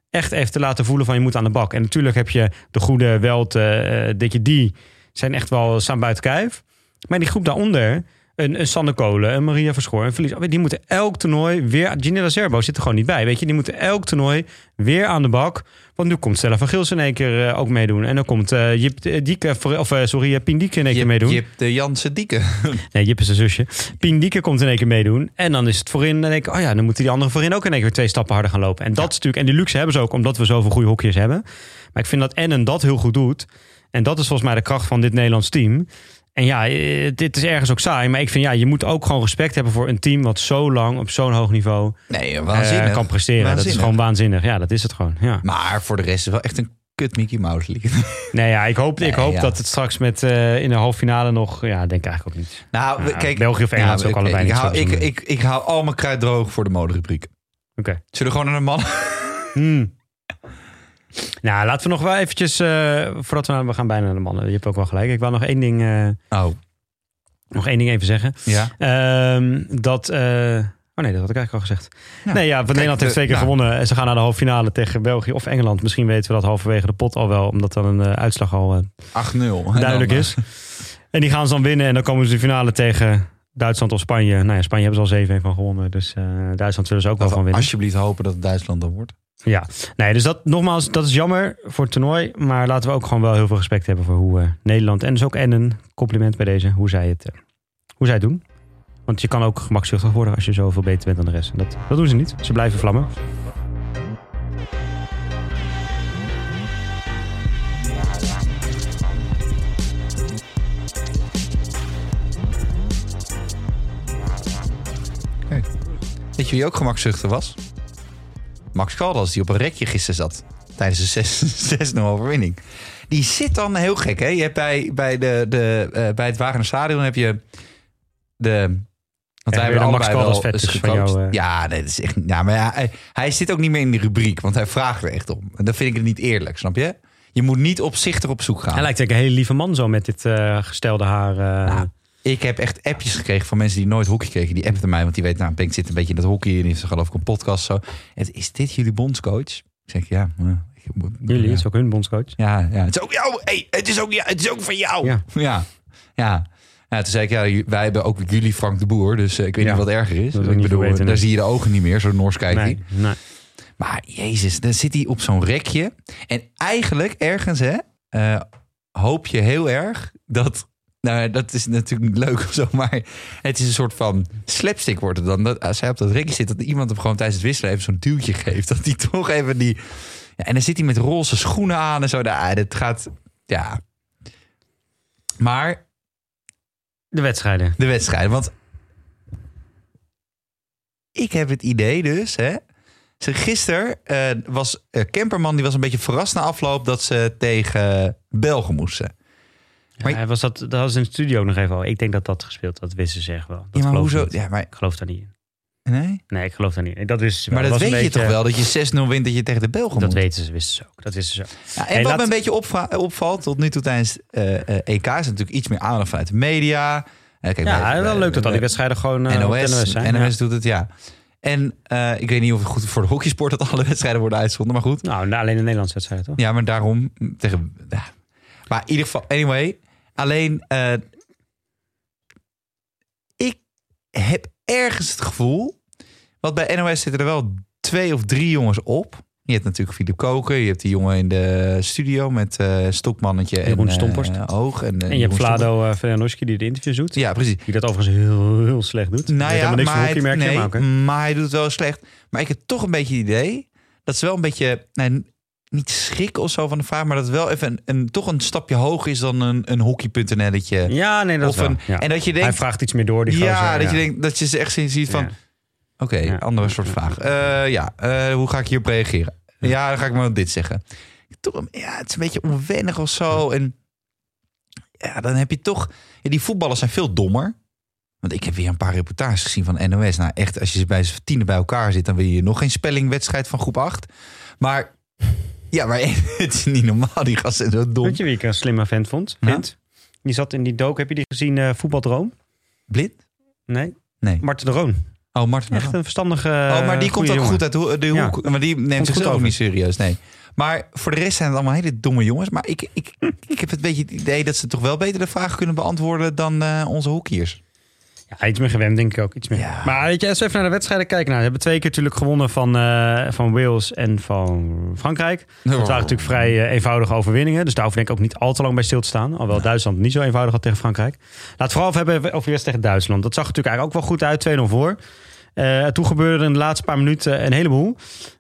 echt even te laten voelen van je moet aan de bak. En natuurlijk heb je de goede Welt, eh dat je die zijn echt wel staan buiten kijf. Maar die groep daaronder, een, een Sander Kolen, een Maria Verschoor, een Verlies, die moeten elk toernooi weer. Ginella Zerbo zit er gewoon niet bij, weet je? Die moeten elk toernooi weer aan de bak. Want nu komt Stella van Gils in één keer eh, ook meedoen. En dan komt eh, Jip eh, Dieke, of eh, sorry, Pien Dieke in één keer meedoen. Jip de Janse Dieke. Nee, Jip is zijn zusje. Pien Dieke komt in één keer meedoen. En dan is het voorin. Dan denk ik, oh ja, dan moeten die anderen voorin ook in één keer twee stappen harder gaan lopen. En dat is natuurlijk. En die luxe hebben ze ook, omdat we zoveel goede hokjes hebben. Maar ik vind dat Ennen dat heel goed doet. En dat is volgens mij de kracht van dit Nederlands team. En ja, eh, dit is ergens ook saai. Maar ik vind, ja, je moet ook gewoon respect hebben voor een team wat zo lang op zo'n hoog niveau Nee, waanzinnig. kan presteren. Dat is gewoon waanzinnig. Ja, dat is het gewoon. Ja. Maar voor de rest is wel echt een kut Mickey Mouse League. Nee, ja, ik hoop, ik hoop ja. dat het straks met eh, in de halve finale nog. Ja, denk ik eigenlijk ook niet. Nou, Ja, kijk. België of Engeland ook oké, allebei ik niet hou, ik, ik, ik hou al mijn kruid droog voor de moderubriek. Oké. Zullen we gewoon naar de mannen? Hmm. Nou, laten we nog wel eventjes, eh, voordat we, we gaan bijna naar de mannen. Je hebt ook wel gelijk. Ik wil nog één ding, eh, Oh, nog één ding even zeggen. ja. Ehm, dat, eh, oh nee, dat had ik eigenlijk al gezegd. Ja. Nee, ja, want Nederland heeft twee keer nou. gewonnen. En ze gaan naar de halve finale tegen België of Engeland. Misschien weten we dat halverwege de pot al wel, omdat dan een uitslag al eh, 8-0. En duidelijk dan, is. En die gaan ze dan winnen en dan komen ze de finale tegen Duitsland of Spanje. Nou ja, Spanje hebben ze al 7-1 van gewonnen. Dus Duitsland zullen ze ook wel van winnen. alsjeblieft hopen dat het Duitsland dan wordt. Ja, nee, dus dat nogmaals, dat is jammer voor het toernooi. Maar laten we ook gewoon wel heel veel respect hebben voor hoe eh, Nederland en dus ook en een compliment bij deze, hoe zij het, eh, hoe zij doen. Want je kan ook gemakzuchtig worden als je zoveel beter bent dan de rest. En dat, dat doen ze niet. Ze blijven vlammen. Weet je wie ook gemakzuchtig was? Max Caldas, die op een rekje gisteren zat. Tijdens de 6 6-0 overwinning. Die zit dan heel gek, hè? Je hebt bij, bij, de, de, eh, bij het Wagener Stadion heb je de... Want wij hebben de Max Caldas wel fetish van jou, eh. Ja, nee, dat is echt... Ja, maar ja, hij, hij zit ook niet meer in die rubriek. Want hij vraagt er echt om. En dat vind ik het niet eerlijk, snap je? Je moet niet opzichtig op zoek gaan. Hij lijkt eigenlijk een hele lieve man zo met dit eh, gestelde haar. Nou, ik heb echt appjes gekregen van mensen die nooit hockey kregen. Die appten mij, want die weten, nou, Benk zit een beetje in het hockey. En die heeft geloof ik een podcast zo. En is dit jullie bondscoach? Ik zeg, ja. ik Jullie, ja. het is ook hun bondscoach. Ja, ja. Het is ook jou. Hey, het, is ook, ja, het is ook van jou. Ja. Ja. ja. Ja, toen zei ik, ja, wij hebben ook jullie Frank de Boer. Dus eh, ik weet Ja. niet wat erger is. Dat ik bedoel, daar nee. zie je de ogen niet meer. Zo Noors kijkt nee. Maar jezus, dan zit hij op zo'n rekje. En eigenlijk ergens, hè, eh, hoop je heel erg dat... Nou, dat is natuurlijk niet leuk of zo, maar het is een soort van slapstick wordt het dan. Dat, als hij op dat rekje zit, dat iemand hem gewoon tijdens het wisselen even zo'n duwtje geeft. Dat hij toch even die... Ja, en dan zit hij met roze schoenen aan en zo. Nou, dat gaat... Ja. Maar De wedstrijden. de wedstrijden. Want ik heb het idee dus, hè. Gisteren eh, was eh, Kemperman, die was een beetje verrast na afloop dat ze tegen Belgen moesten. Maar- Ja, was dat, dat was in de studio nog even al. Ik denk dat dat gespeeld, dat wisten ze echt wel. Dat ja, maar hoezo? niet. Ja, maar, Ik geloof daar niet in. nee? Nee, ik geloof daar niet in. Dat wisten ze wel. maar dat weet je toch wel, dat je 6-0 wint dat je tegen de Belgen Dat moet. weten ze, wisten ze ook. Dat wisten ze ook. Ja, en Hey, wat laat- me een beetje opvalt tot nu toe tijdens eh, EK is natuurlijk iets meer aandacht vanuit de media. Eh, kijk, Ja, bij- wel leuk dat al die wedstrijden gewoon op NOS, NOS zijn. NOS Ja. doet het, ja. En ik weet niet of het goed voor de hockeysport dat alle wedstrijden worden uitgezonden, maar goed. Nou, alleen de Nederlandse wedstrijden, toch? Ja, maar daarom tegen. Ja. Maar in ieder geval, anyway. Alleen, eh, ik heb ergens het gevoel. Want bij NOS zitten er wel twee of drie jongens op. Je hebt natuurlijk Filip Koken. Je hebt die jongen in de studio met eh Stokmannetje Jeroen en eh, Stomphorst. Oog. En, En je hebt. Vlado uh, die de interviews doet. Ja, precies. Die dat overigens heel, heel slecht doet. Nou ja, helemaal niks maar hij, nee, maar oké. maar hij doet het wel slecht. Maar ik heb toch een beetje het idee dat ze wel een beetje, nee, niet schrikken of zo van de vraag, maar dat het wel even een, een, toch een stapje hoger is dan een, een hockey.nl'tje. Ja, nee, dat Of een, Ja. En dat je Hij denkt, vraagt iets meer door, die ja, gozer, dat je denkt dat je ze echt ziet van, oké, andere soort vraag. Eh, ja, eh, hoe ga ik hierop reageren? Ja, dan ga ik maar dit zeggen. Toch, ja, het is een beetje onwennig of zo. En ja, dan heb je toch, die voetballers zijn veel dommer. Want ik heb weer een paar reportages gezien van NOS. Nou, echt, als je ze bij z'n tienen bij elkaar zit, dan wil je nog geen spellingwedstrijd van groep 8. Maar ja, maar het is niet normaal. Die gasten zijn zo dom. Weet je wie ik een slimme vent vond? Vind? Die zat in die dook. Heb je die gezien, eh, Voetbaldroom? Blind? Nee? Nee. Marten de Roon. Oh, Martin. Echt een verstandige oh, maar die komt ook jongen. goed uit de, de Ja. hoek. Maar die neemt zichzelf ook niet serieus, nee. Maar voor de rest zijn het allemaal hele domme jongens. Maar ik, ik, ik heb het beetje het idee dat ze toch wel beter de vraag kunnen beantwoorden dan eh, onze hoekjes. Ja, iets meer gewend, denk ik ook. Iets meer. Ja. Maar weet je, als we even naar de wedstrijden kijken. Nou, we hebben twee keer natuurlijk gewonnen van, eh, van Wales en van Frankrijk. Dat waren natuurlijk vrij eh, eenvoudige overwinningen. Dus daar hoef ik denk ik ook niet al te lang bij stil te staan. Alhoewel Duitsland niet zo eenvoudig had tegen Frankrijk. Laat het vooral even hebben over wedstrijd tegen Duitsland. Dat zag natuurlijk eigenlijk ook wel goed uit, 2-0 voor. Eh, toen gebeurde er in de laatste paar minuten een heleboel.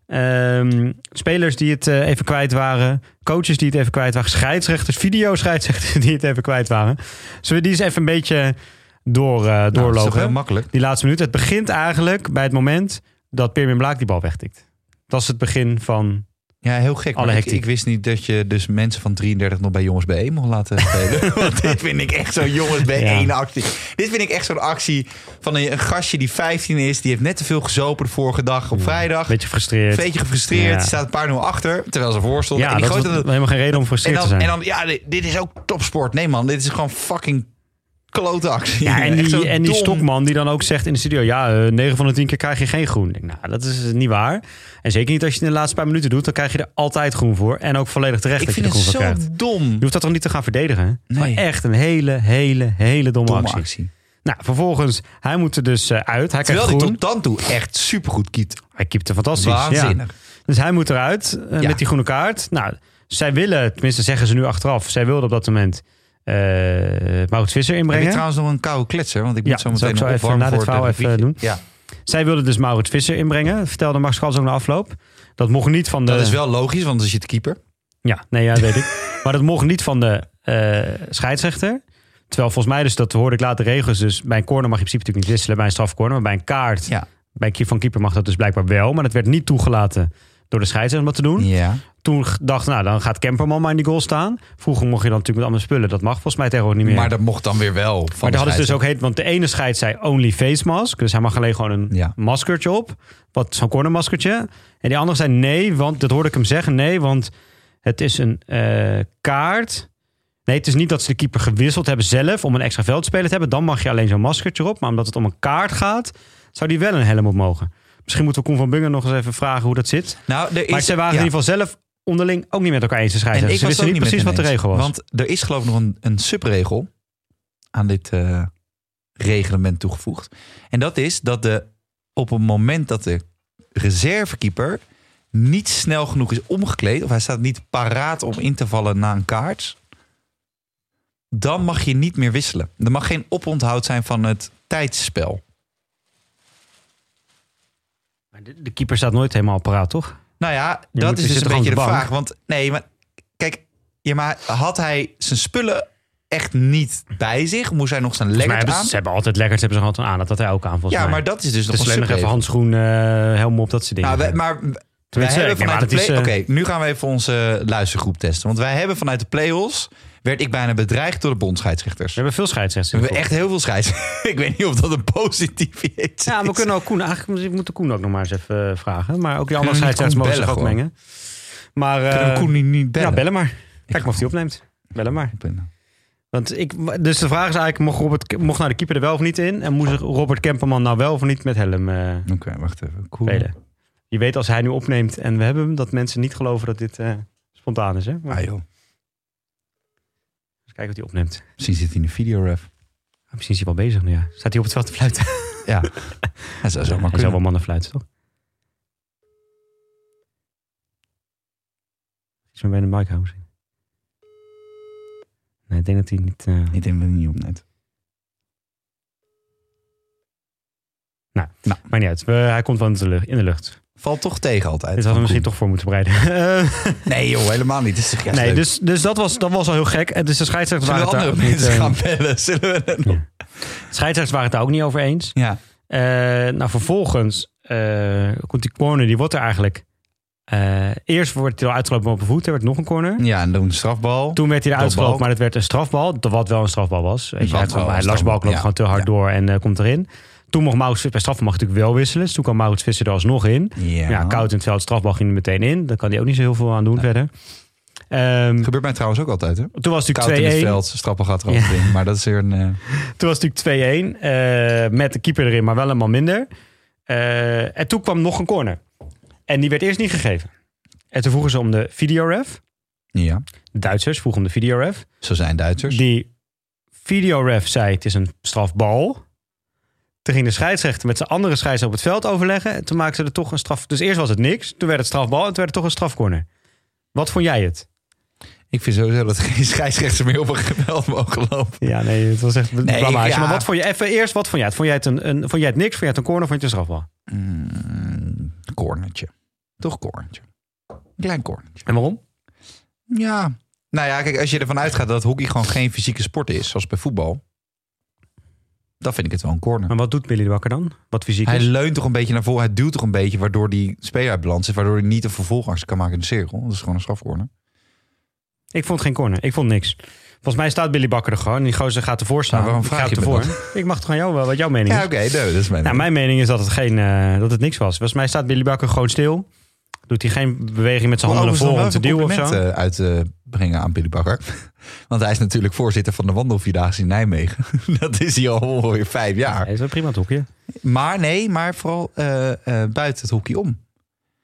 Ehm, spelers die het even kwijt waren. Coaches die het even kwijt waren. Scheidsrechters, videoscheidsrechters die het even kwijt waren. Zullen we die eens even een beetje door, Nou, dat is toch doorlopen? heel makkelijk. Die laatste minuut. Het begint eigenlijk bij het moment dat Pirmin Blaak die bal wegtikt. Dat is het begin van... Ja, heel gek. Alle Maar ik, wist niet dat je dus mensen van 33 nog bij jongens B1 mocht laten spelen. Want dit vind ik echt zo'n jongens B1 Ja. actie. Dit vind ik echt zo'n actie van een, een gastje die 15 is. Die heeft net te veel gezopen de vorige dag op vrijdag. Beetje gefrustreerd. Een beetje gefrustreerd. Ja. Staat een paar 0 achter. Terwijl ze voor stond. ja, en die dat helemaal geen reden om en gefrustreerd dan, te zijn. en dan, ja, dit, dit is ook topsport. Nee man, dit is gewoon fucking klote actie. ja, en die, en die. Stokman die dan ook zegt in de studio... ja, eh 9 van de 10 keer krijg je geen groen. Denk, nou, dat is niet waar. En zeker niet als je het in de laatste paar minuten doet... dan krijg je er altijd groen voor. En ook volledig terecht Ik dat je vind er het groen voor zo krijgt. dom. Je hoeft dat toch niet te gaan verdedigen? Nee. Maar echt een hele, hele, hele domme, Domme actie. actie. Nou, vervolgens, hij moet er dus eh, uit. Hij krijgt Terwijl hij groen. tot dan toe echt supergoed kiet. Hij keepte fantastisch. Ja. Waanzinnig. Dus hij moet eruit eh, Ja. met die groene kaart. Nou, zij willen, tenminste zeggen ze nu achteraf, zij wilden op dat moment eh Maurits Visser Heb je inbrengen. trouwens nog een koude kletser? Want ik moet Ja, zo meteen nog even na dit verhaal even reviertje. doen. Ja, Zij wilden dus Maurits Visser inbrengen. Vertelde Max Schals ook na afloop. Dat mocht niet van de... dat is wel logisch, want dan zit de keeper. Ja, nee, ja, dat weet ik. Maar dat mocht niet van de eh, scheidsrechter. Terwijl volgens mij, dus dat hoorde ik later regels. Dus bij een corner mag je in principe natuurlijk niet wisselen bij een strafcorner. Maar bij een kaart, Ja. bij een van keeper mag dat dus blijkbaar wel. Maar dat werd niet toegelaten door de scheidsrechter om dat te doen. Ja. Toen dacht nou, dan gaat Kemperman maar in die goal staan. Vroeger mocht je dan natuurlijk met andere spullen. Dat mag volgens mij tegenwoordig niet meer. Maar dat mocht dan weer wel. Van maar daar hadden ze dus ook heet, want de ene scheid zei only face mask. Dus hij mag alleen gewoon een Ja. maskertje op. Wat zo'n cornermaskertje. En die andere zei nee, want dat hoorde ik hem zeggen. Nee, want het is een eh, kaart. Nee, het is niet dat ze de keeper gewisseld hebben zelf om een extra veldspeler te hebben. Dan mag je alleen zo'n maskertje op. Maar omdat het om een kaart gaat, zou die wel een helm op mogen. Misschien moeten we Koen van Bungen nog eens even vragen hoe dat zit. Nou, er is, Maar zij waren ja. in ieder geval zelf onderling ook niet met elkaar eens te En schrijven. ik Ze het wisten ook niet precies wat de regel was. Want er is geloof ik nog een, een subregel aan dit eh, reglement toegevoegd. En dat is dat de, op het moment dat de reservekeeper niet snel genoeg is omgekleed... of hij staat niet paraat om in te vallen na een kaart... dan mag je niet meer wisselen. Er mag geen oponthoud zijn van het tijdsspel. De, de keeper staat nooit helemaal paraat, toch? Nou ja, Je dat moet- is dus een beetje de vraag. Want nee, maar kijk, ja, maar had hij zijn spullen echt niet bij zich? Moest hij nog zijn lekker aan? ze, hebben altijd lekkers, hebben ze altijd aan. Dat had hij ook aan, volgens Ja, mij. maar dat is dus nog dus een alleen nog even handschoen, eh helm op, dat soort dingen. Nou, wij- maar wij hebben vanuit de play... is, Oké, eh, nu gaan we even onze luistergroep testen. Want wij hebben vanuit de play-offs... werd ik bijna bedreigd door de bondscheidsrechters. We hebben veel scheidsrechters. We hebben echt heel veel scheids. ik weet niet of dat een positief iets Ja, we is. kunnen ook Koen... Eigenlijk moeten Koen ook nog maar eens even eh, vragen. Maar ook die andere scheidsrechters mogen zich ook mengen. Maar, Kunnen we Koen niet, niet bellen? Ja, bellen maar. Kijk maar of hij opneemt. Bellen maar. Want ik, dus de vraag is eigenlijk, mocht, Robert, mocht nou de keeper er wel of niet in? En moest Robert Kemperman nou wel of niet met helm eh, Oké, wacht even. Koen. spelen? Je weet als hij nu opneemt en we hebben hem, dat mensen niet geloven dat dit spontaan is. Hè? Maar Ah joh, eens kijken wat hij opneemt. misschien zit hij in de videoref. Ah, Misschien is hij wel bezig nu, ja. Staat hij op het veld te fluiten? Ja, dat zou zomaar hij zou kunnen. wel mannen fluiten, toch? Iets meer bij de mic houden misschien. Nee, ik denk dat hij niet... eh, Ik denk dat hij niet opneemt. Maar niet uit. We- hij komt wel in de lucht. In de lucht. Valt toch tegen altijd. Dit hadden we misschien toch voor moeten bereiden. Nee joh, helemaal niet. Is nee, leuk. dus, dus dat, was, dat was al heel gek. En dus de scheidsrechters waren, het daar niet, mensen eh, gaan bellen? Zullen we dat de scheidsrechters waren het daar ook niet over eens. Ja. Eh, nou, vervolgens eh, komt die corner, die wordt er eigenlijk... eerst wordt hij al uitgelopen op een voet. Er werd nog een corner. ja, en dan een strafbal. Toen werd hij eruit gelopen, maar het werd een strafbal. Wat wel een strafbal was. Weet je, hij, hij loopt ja. gewoon te hard Ja. door en komt erin. Toen mocht Maurits bij strafbal mag natuurlijk wel wisselen. Dus toen kwam Maurits Visser er alsnog in. Ja. Ja, koud in het veld, strafbal ging er meteen in. Daar kan hij ook niet zo heel veel aan doen verder. Ehm, Gebeurt mij trouwens ook altijd, hè? toen was het Koud in het natuurlijk 2-1. veld, strappen gaat er altijd in. Maar dat is weer een... eh, Toen was het natuurlijk 2-1. eh, met de keeper erin, maar wel een man minder. Eh, en toen kwam nog een corner. En die werd eerst niet gegeven. En toen vroegen ze om de videoref. Ja, De Duitsers vroegen om de videoref. zo zijn Duitsers. Die videoref zei het is een strafbal. Toen ging de scheidsrechter met zijn andere scheidsrechter op het veld overleggen. En toen maakten ze er toch een straf. Dus eerst was het niks. Toen werd het strafbal en toen werd het toch een strafcorner. Wat vond jij het? Ik vind sowieso dat geen scheidsrechters meer op een geweld mogen lopen. Ja, nee, het was echt een Nee, blamage. ja. Maar wat vond je? Even eerst, wat vond jij het? Vond jij het, een, een, vond jij het niks? Vond jij het een corner? Vond je het een strafbal? Mm, cornertje. Toch cornertje. Een klein cornertje. En waarom? Ja. Nou ja, kijk, als je ervan uitgaat dat hockey gewoon geen fysieke sport is, zoals bij voetbal, dan vind ik het wel een corner. Maar wat doet Billy de Bakker dan? Wat fysiek Hij is? leunt toch een beetje naar voren, hij duwt toch een beetje, waardoor die speler uit balans is, waardoor hij niet een vervolgactie kan maken in de cirkel. Dat is gewoon een strafcorner. Ik vond geen corner. Ik vond niks. Volgens mij staat Billy Bakker er gewoon. Die gozer gaat ervoor staan. Maar waarom vraag gaat je ervoor. Ik mag toch aan jou wel wat jouw mening Ja, is? oké, nee, dat is mijn. Nou, mijn mening is dat het, geen, eh, dat het niks was. Volgens mij staat Billy Bakker gewoon stil. Doet hij geen beweging met zijn handen naar voren om te duwen of zo? uit te brengen aan Billy Bakker. Want hij is natuurlijk voorzitter van de wandelvierdaagse in Nijmegen. dat is hij al ongeveer vijf jaar. Hij is wel prima het hoekje. Maar nee, maar vooral eh, eh, buiten het hockey om.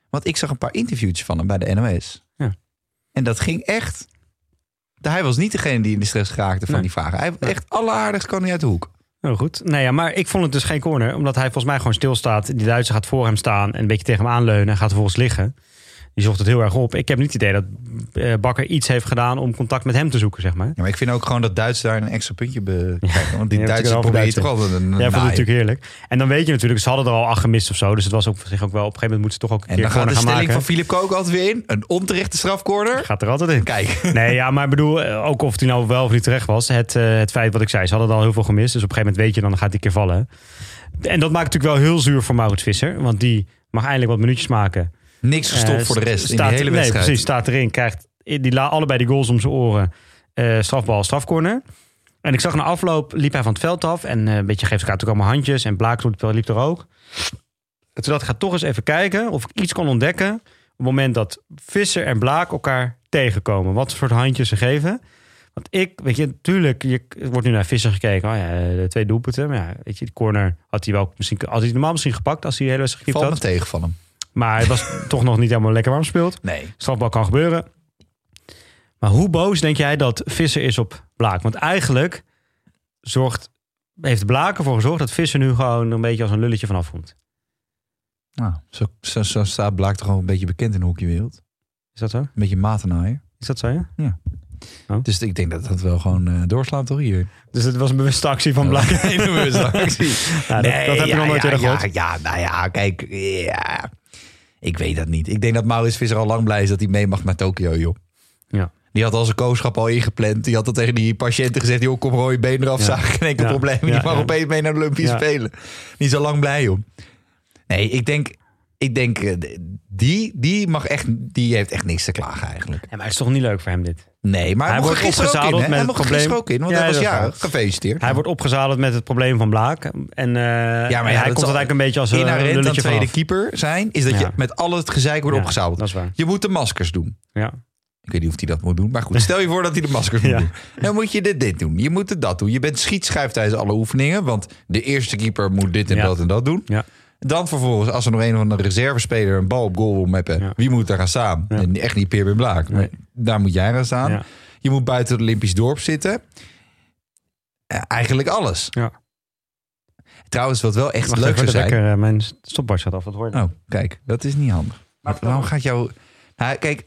Want ik zag een paar interviewtjes van hem bij de NOS. Ja. En dat ging echt... Hij was niet degene die in de stress geraakte van Nee. die vragen. Hij echt alleraardigst kan hij uit de hoek. Nou goed. Nee, ja, maar ik vond het dus geen corner. Omdat hij volgens mij gewoon stilstaat. Die Duitser gaat voor hem staan en een beetje tegen hem aanleunen. En gaat vervolgens liggen. Die zocht het heel erg op. Ik heb niet het idee dat eh, Bakker iets heeft gedaan om contact met hem te zoeken, zeg maar. Ja, maar ik vind ook gewoon dat Duits daar een extra puntje bekijken. Want die hebt Duitsers over toch altijd een Ja, vond het natuurlijk heerlijk. En dan weet je natuurlijk, ze hadden er al acht gemist of zo. Dus het was ook voor zich ook wel, op een gegeven moment moeten ze toch ook een En keer dan gaat de gaan stelling maken. van Philip Kook altijd weer in. Een onterechte strafcorner. Gaat er altijd in. Kijk. Nee, ja, maar ik bedoel, eh, ook of hij nou wel of niet terecht was. Het, eh, het feit wat ik zei, ze hadden er al heel veel gemist. Dus op een gegeven moment weet je, dan gaat een keer vallen. En dat maakt natuurlijk wel heel zuur voor Maurits Visser. Want die mag eindelijk wat minuutjes maken. Niks gestopt Eh, voor de rest in die hele wedstrijd. Nee, precies, staat erin. Krijgt die, la- allebei die goals om zijn oren. Eh, strafbal, strafcorner. En ik zag na afloop, liep hij van het veld af. En eh, een beetje geeft elkaar natuurlijk allemaal handjes. En Blaak liep, liep er ook. En toen dacht ik, ga toch eens even kijken of ik iets kon ontdekken. Op het moment dat Visser en Blaak elkaar tegenkomen. Wat voor handjes ze geven. Want ik, weet je, natuurlijk, je, wordt nu naar Visser gekeken. Oh ja, de twee doelpunten. Maar ja, weet je, die corner had hij wel misschien, had hij normaal misschien gepakt als hij de hele wedstrijd gekiept Valt me had. tegen van hem. Maar hij was toch nog niet helemaal lekker warm gespeeld. Nee. Strafbal kan gebeuren. Maar hoe boos denk jij dat Visser is op Blaak? Want eigenlijk zorgt, heeft Blaak ervoor gezorgd dat Visser nu gewoon een beetje als een lulletje vanaf komt. Nou, zo, zo, zo staat Blaak toch gewoon een beetje bekend in de hockeywereld. Is dat zo? Een beetje matenaaier. Is dat zo, ja? Dus ik denk dat dat wel gewoon eh, doorslaat toch hier. Dus het was een bewuste actie van Blaak. Nee, het actie. Nou, dat, dat heb je ja, nog nooit ja, eerder ja, gehoord. ja, nou ja, kijk. Ja. Ik weet dat niet. Ik denk dat Maurits Visser al lang blij is dat hij mee mag naar Tokio, joh. Ja. Die had al zijn kooschap al ingepland. Die had al tegen die patiënten gezegd... joh, kom rode been eraf, Ja. zagen. Geen enkel Ja. probleem. Die mag opeens mee naar de Olympische. Spelen. Die is al lang blij, joh. Nee, ik denk... Ik denk, eh, die, die, mag echt, die heeft echt niks te klagen eigenlijk. Ja, maar het is toch niet leuk voor hem dit? Nee, maar hij, wordt in. opgezadeld met Hij het probleem- ook in, want Ja, hij was jarig. Gefeliciteerd. Hij wordt opgezadeld met het probleem van Blaak. En, eh ja, en hij komt eigenlijk een beetje als een aan lulletje tweede vanaf. keeper zijn... is dat je Ja. met al het gezeik wordt Ja, opgezadeld. Dat is waar. Je moet de maskers doen. Ja. Ik weet niet of hij dat moet doen. Maar goed, stel je voor dat hij de maskers moet Ja. doen. Dan moet je dit, dit doen. Je moet het dat doen. Je bent schietschijf tijdens alle oefeningen. Want de eerste keeper moet dit en Ja. dat en dat doen. Ja. Dan vervolgens, als er nog een of andere reservespeler een bal op goal wil mappen. Ja. Wie moet daar gaan staan? Ja. En echt niet Peer Blaak. Nee. daar moet jij gaan staan. Ja. Je moet buiten het Olympisch dorp zitten. Eh, eigenlijk alles. Ja. Trouwens, wat wel echt Wacht leuk zou zijn. wekker, eh, mijn stopwatch gaat af. Wat hoor je? Oh, kijk, dat is niet handig. Maar waarom gaat jou... Nou, kijk,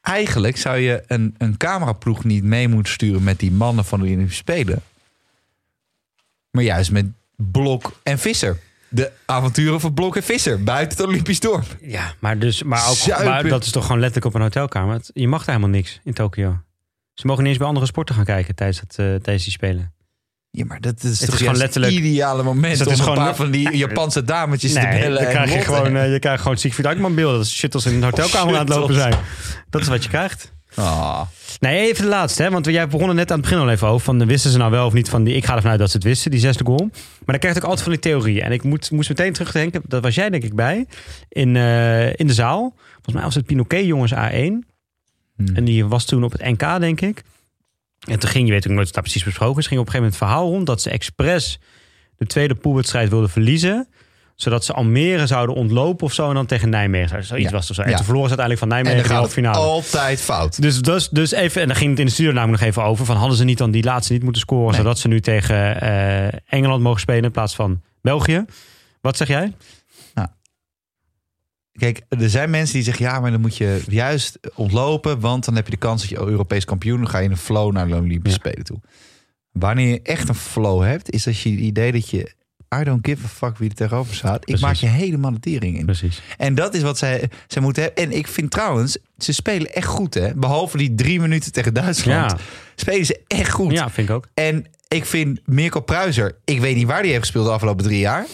eigenlijk zou je een, een cameraploeg niet mee moeten sturen met die mannen van de Olympische Spelen. Maar juist met Blok en Visser. De avonturen van Blok en Visser buiten het Olympisch dorp. Ja, maar, dus, maar, ook, maar dat is toch gewoon letterlijk op een hotelkamer. Het- Je mag daar helemaal niks in Tokio. Ze mogen niet eens bij andere sporten gaan kijken tijdens, het, eh, tijdens die spelen. Ja, maar dat is is toch gewoon juist letterlijk- het ideale moment Dus dat is een gewoon- paar van die Japanse dametjes te bellen. dan krijg je gewoon, eh, je krijgt gewoon Siegfried Eikman beelden. Dat is shit als ze in een hotelkamer aan het lopen zijn. Dat is wat je krijgt. Ah, Nee, even de laatste. Hè? Want jij begon er net aan het begin al even over. Van, wisten ze nou wel of niet van die... Ik ga ervan uit dat ze het wisten, die zesde goal. Maar dan krijg ook altijd van die theorieën. En ik moet, moest meteen terugdenken. Dat was jij denk ik bij. In, eh, in de zaal. Volgens mij was het Pinoquet jongens A1. Hmm. En die was toen op het NK, denk ik. En toen ging, je weet ook nooit wat daar precies besproken is. ging op een gegeven moment het verhaal rond... dat ze expres de tweede poolwedstrijd wilden verliezen... Zodat ze Almere zouden ontlopen of zo. En dan tegen Nijmegen. Zoiets Ja. was of zo. En Ja. toen verloren ze uiteindelijk van En Nijmegen in de halve finale. altijd fout. Dus, dus, dus even, en dan ging het in de studio namelijk nog even over. Van hadden ze niet dan die laatste niet moeten scoren. Nee. Zodat ze nu tegen eh, Engeland mogen spelen in plaats van België. Wat zeg jij? Kijk, er zijn mensen die zeggen... ja, maar dan moet je juist ontlopen... want dan heb je de kans dat je Europees kampioen... dan ga je in een flow naar de Olympische Spelen toe. Wanneer je echt een flow hebt... is dat je het idee dat je... I don't give a fuck wie er tegenover staat. Ik maak je helemaal de tering in. Precies. En dat is wat zij, zij moeten hebben. En ik vind trouwens, ze spelen echt goed, hè? Behalve die drie minuten tegen Duitsland. Ja. Spelen ze echt goed. Ja, vind ik ook. En ik vind Mirko Pruiser, ik weet niet waar die heeft gespeeld de afgelopen drie jaar.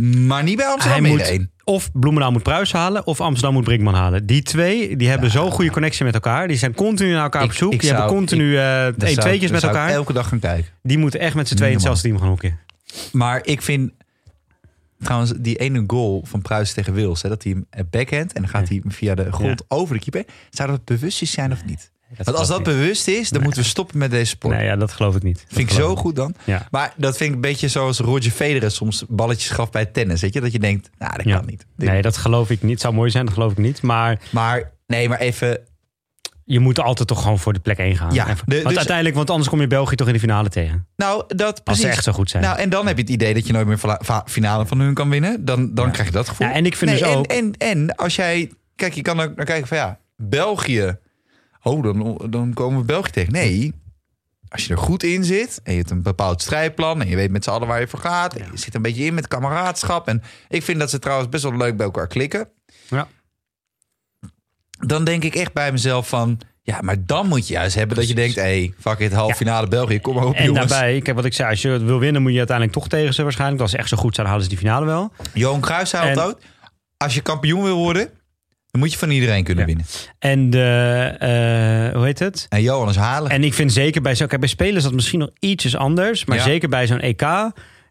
Maar niet bij Amsterdam Hij moet één. of Bloemendaal moet Pruis halen of Amsterdam moet Brinkman halen. Die twee die hebben zo'n goede connectie met elkaar. Die zijn continu naar elkaar op zoek. die zou- hebben continu eh één zou- tweetjes met elkaar. elke dag gaan kijken. Die moeten echt met z'n tweeën hetzelfde team gaan hokken. Maar ik vind trouwens die ene goal van Pruis tegen Wils, hè, dat hij hem eh, backhand en dan gaat hij via de grond over de keeper. Zou dat bewust zijn of niet? Want als dat bewust is, dan moeten we stoppen met deze sport. Nee, ja, dat geloof ik niet. Dat Vind ik zo goed dan. Ja. Maar dat vind ik een beetje zoals Roger Federer soms balletjes gaf bij tennis. Weet je? Dat je denkt, nou, dat Ja. kan niet. Nee, dat geloof ik niet. Het zou mooi zijn, dat geloof ik niet. Maar Maar nee, maar even... je moet altijd toch gewoon voor de plek 1 gaan. Ja, Even. de- want dus- uiteindelijk, want anders kom je België toch in de finale tegen. Nou, dat Als precies. ze echt zo goed zijn. Nou, en dan heb je het idee dat je nooit meer finale van hun kan winnen. Dan, dan Ja. krijg je dat gevoel. Ja, en ik vind Nee, dus en, ook... En, en als jij... Kijk, je kan ook naar kijken van ja, België. Oh, dan, dan komen we België tegen. Nee, als je er goed in zit en je hebt een bepaald strijdplan... en je weet met z'n allen waar je voor gaat... en je zit een beetje in met kameraadschap... en ik vind dat ze trouwens best wel leuk bij elkaar klikken... Ja. Dan denk ik echt bij mezelf van... ja, maar dan moet je juist hebben dat je denkt... hé, hey, fuck it, halve finale België, kom maar op En jongens. daarbij, kijk wat ik zei, als je het wil winnen moet je uiteindelijk toch tegen ze waarschijnlijk. Als ze echt zo goed zijn, halen ze die finale wel. Johan Cruijff zei En- altijd... als je kampioen wil worden... dan moet je van iedereen kunnen Ja. winnen. En de, eh, hoe heet het? En Johan is halen. En ik vind zeker bij zo'n, kijk, bij spelen is dat misschien nog ietsjes anders. Maar Ja. zeker bij zo'n EK,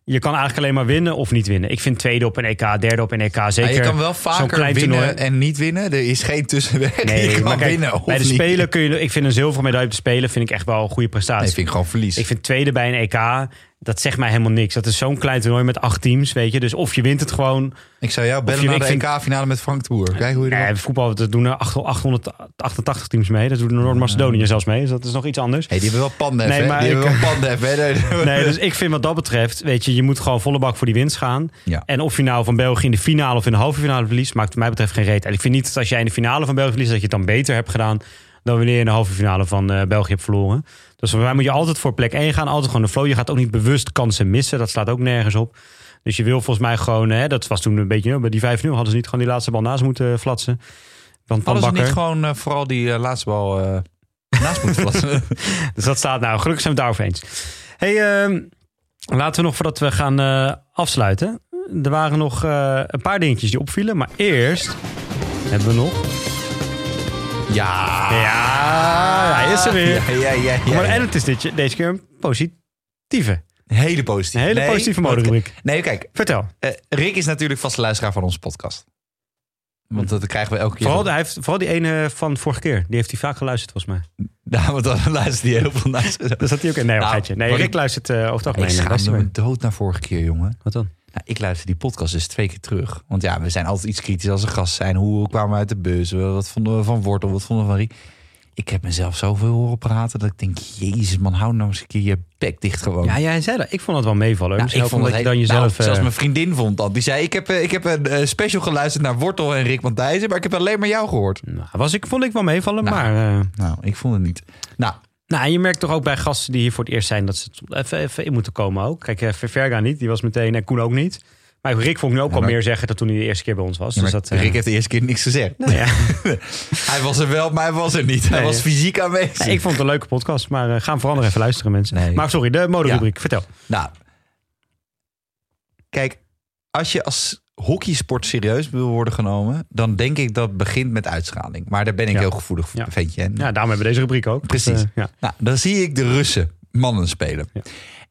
je kan eigenlijk alleen maar winnen of niet winnen. Ik vind tweede op een EK, derde op een EK, zeker je kan wel vaker klein winnen toernooi. en niet winnen. Er is geen tussenweg. Nee, je kan kijk, winnen of bij de niet. Spelen kun je, ik vind een zilveren medaille op de Spelen vind ik echt wel een goede prestatie. Nee, vind ik gewoon verlies. Ik vind tweede bij een EK, dat zegt mij helemaal niks. Dat is zo'n klein toernooi met acht teams, weet je. Dus of je wint het gewoon. Ik zou jou bellen je- naar de vind- EK-finale met Frank de Boer. Kijk hoe je. Eh, voetbal, dat doen er 888 teams mee. Dat doen Noord-Macedonië zelfs mee. Dus dat is nog iets anders. Hey, die hebben wel pandef, Nee, maar Die ik- hebben wel pandef, hè? Nee, dus ik vind wat dat betreft, weet je, je moet gewoon volle bak voor die winst gaan. Ja. En of je nou van België in de finale of in de halve finale verliest, maakt wat mij betreft geen reet. En ik vind niet dat als jij in de finale van België verliest, dat je het dan beter hebt gedaan dan wanneer je in de halve finale van eh, België hebt verloren. Dus voor mij moet je altijd voor plek 1 gaan, altijd gewoon de flow. Je gaat ook niet bewust kansen missen, dat slaat ook nergens op. Dus je wil volgens mij gewoon, hè, dat was toen een beetje, bij die 5-0 hadden ze niet gewoon die laatste bal naast moeten flatsen. Van, van Hadden ze niet gewoon eh, vooral die eh, laatste bal eh, naast moeten plassen? Dus dat staat nou, gelukkig zijn we het daarover eens. hey, ehm, laten we nog voordat we gaan eh, afsluiten. Er waren nog eh, een paar dingetjes die opvielen. Maar eerst hebben we nog... ja. Ja, hij is er weer. Ja, ja, ja. Kom ja, maar, en het is dit, deze keer een positieve. Hele positief. Een hele Nee, positieve moderubriek. Nee, kijk. Vertel. eh, Rick is natuurlijk vaste luisteraar van onze podcast. Want dat krijgen we elke keer. Vooral, hij heeft, vooral die ene van vorige keer. Die heeft hij vaak geluisterd volgens mij. Nou, want dan luistert hij heel veel naar. Dus dat hij ook... Nee, Nou, nee Rick ik- luistert eh, over het Ik algemeen. eh, schaamde me dood naar vorige keer, jongen. Wat dan? Nou, ik luister die podcast dus twee keer terug. Want ja, we zijn altijd iets kritisch als er gast zijn. Hoe kwamen we uit de bus? Wat vonden we van Wortel? Wat vonden we van Riek? Ik heb mezelf zoveel horen praten dat ik denk... Jezus man, hou nou eens een keer je bek dicht gewoon. Ja, jij zei dat. Ik vond het wel meevallen. Nou, Misschien ook omdat je dan heel- jezelf... nou, zelfs eh, mijn vriendin vond dat. Die zei, ik heb, eh, ik heb een eh, special geluisterd naar Wortel en Rick Matthijssen... maar ik heb alleen maar jou gehoord. nou, was ik, vond ik wel meevallen, Nou. maar... Nou, ik vond het niet. Nou, Nou, en je merkt toch ook bij gasten die hier voor het eerst zijn dat ze even, even in moeten komen ook. Kijk, eh, Verga niet, die was meteen en Koen ook niet. Maar Rick vond ik nu ook Ja, al meer zeggen dan toen hij de eerste keer bij ons was. ja, dus dat, eh, Rick heeft de eerste keer niks gezegd. nou ja. Hij was er wel, maar hij was er niet. Hij Nee. was fysiek aanwezig. Ik vond het een leuke podcast, maar eh, ga hem vooral nog even luisteren mensen. Nee. Maar sorry, de moderubriek, vertel. Nou, kijk, als je als hockeysport serieus wil worden genomen, dan denk ik dat begint met uitstraling. Maar daar ben ik Ja. heel gevoelig voor, Ja. ventje. En, Ja, daarom hebben we deze rubriek ook. Dus, Precies. eh, ja. Nou, dan zie ik de Russen mannen spelen.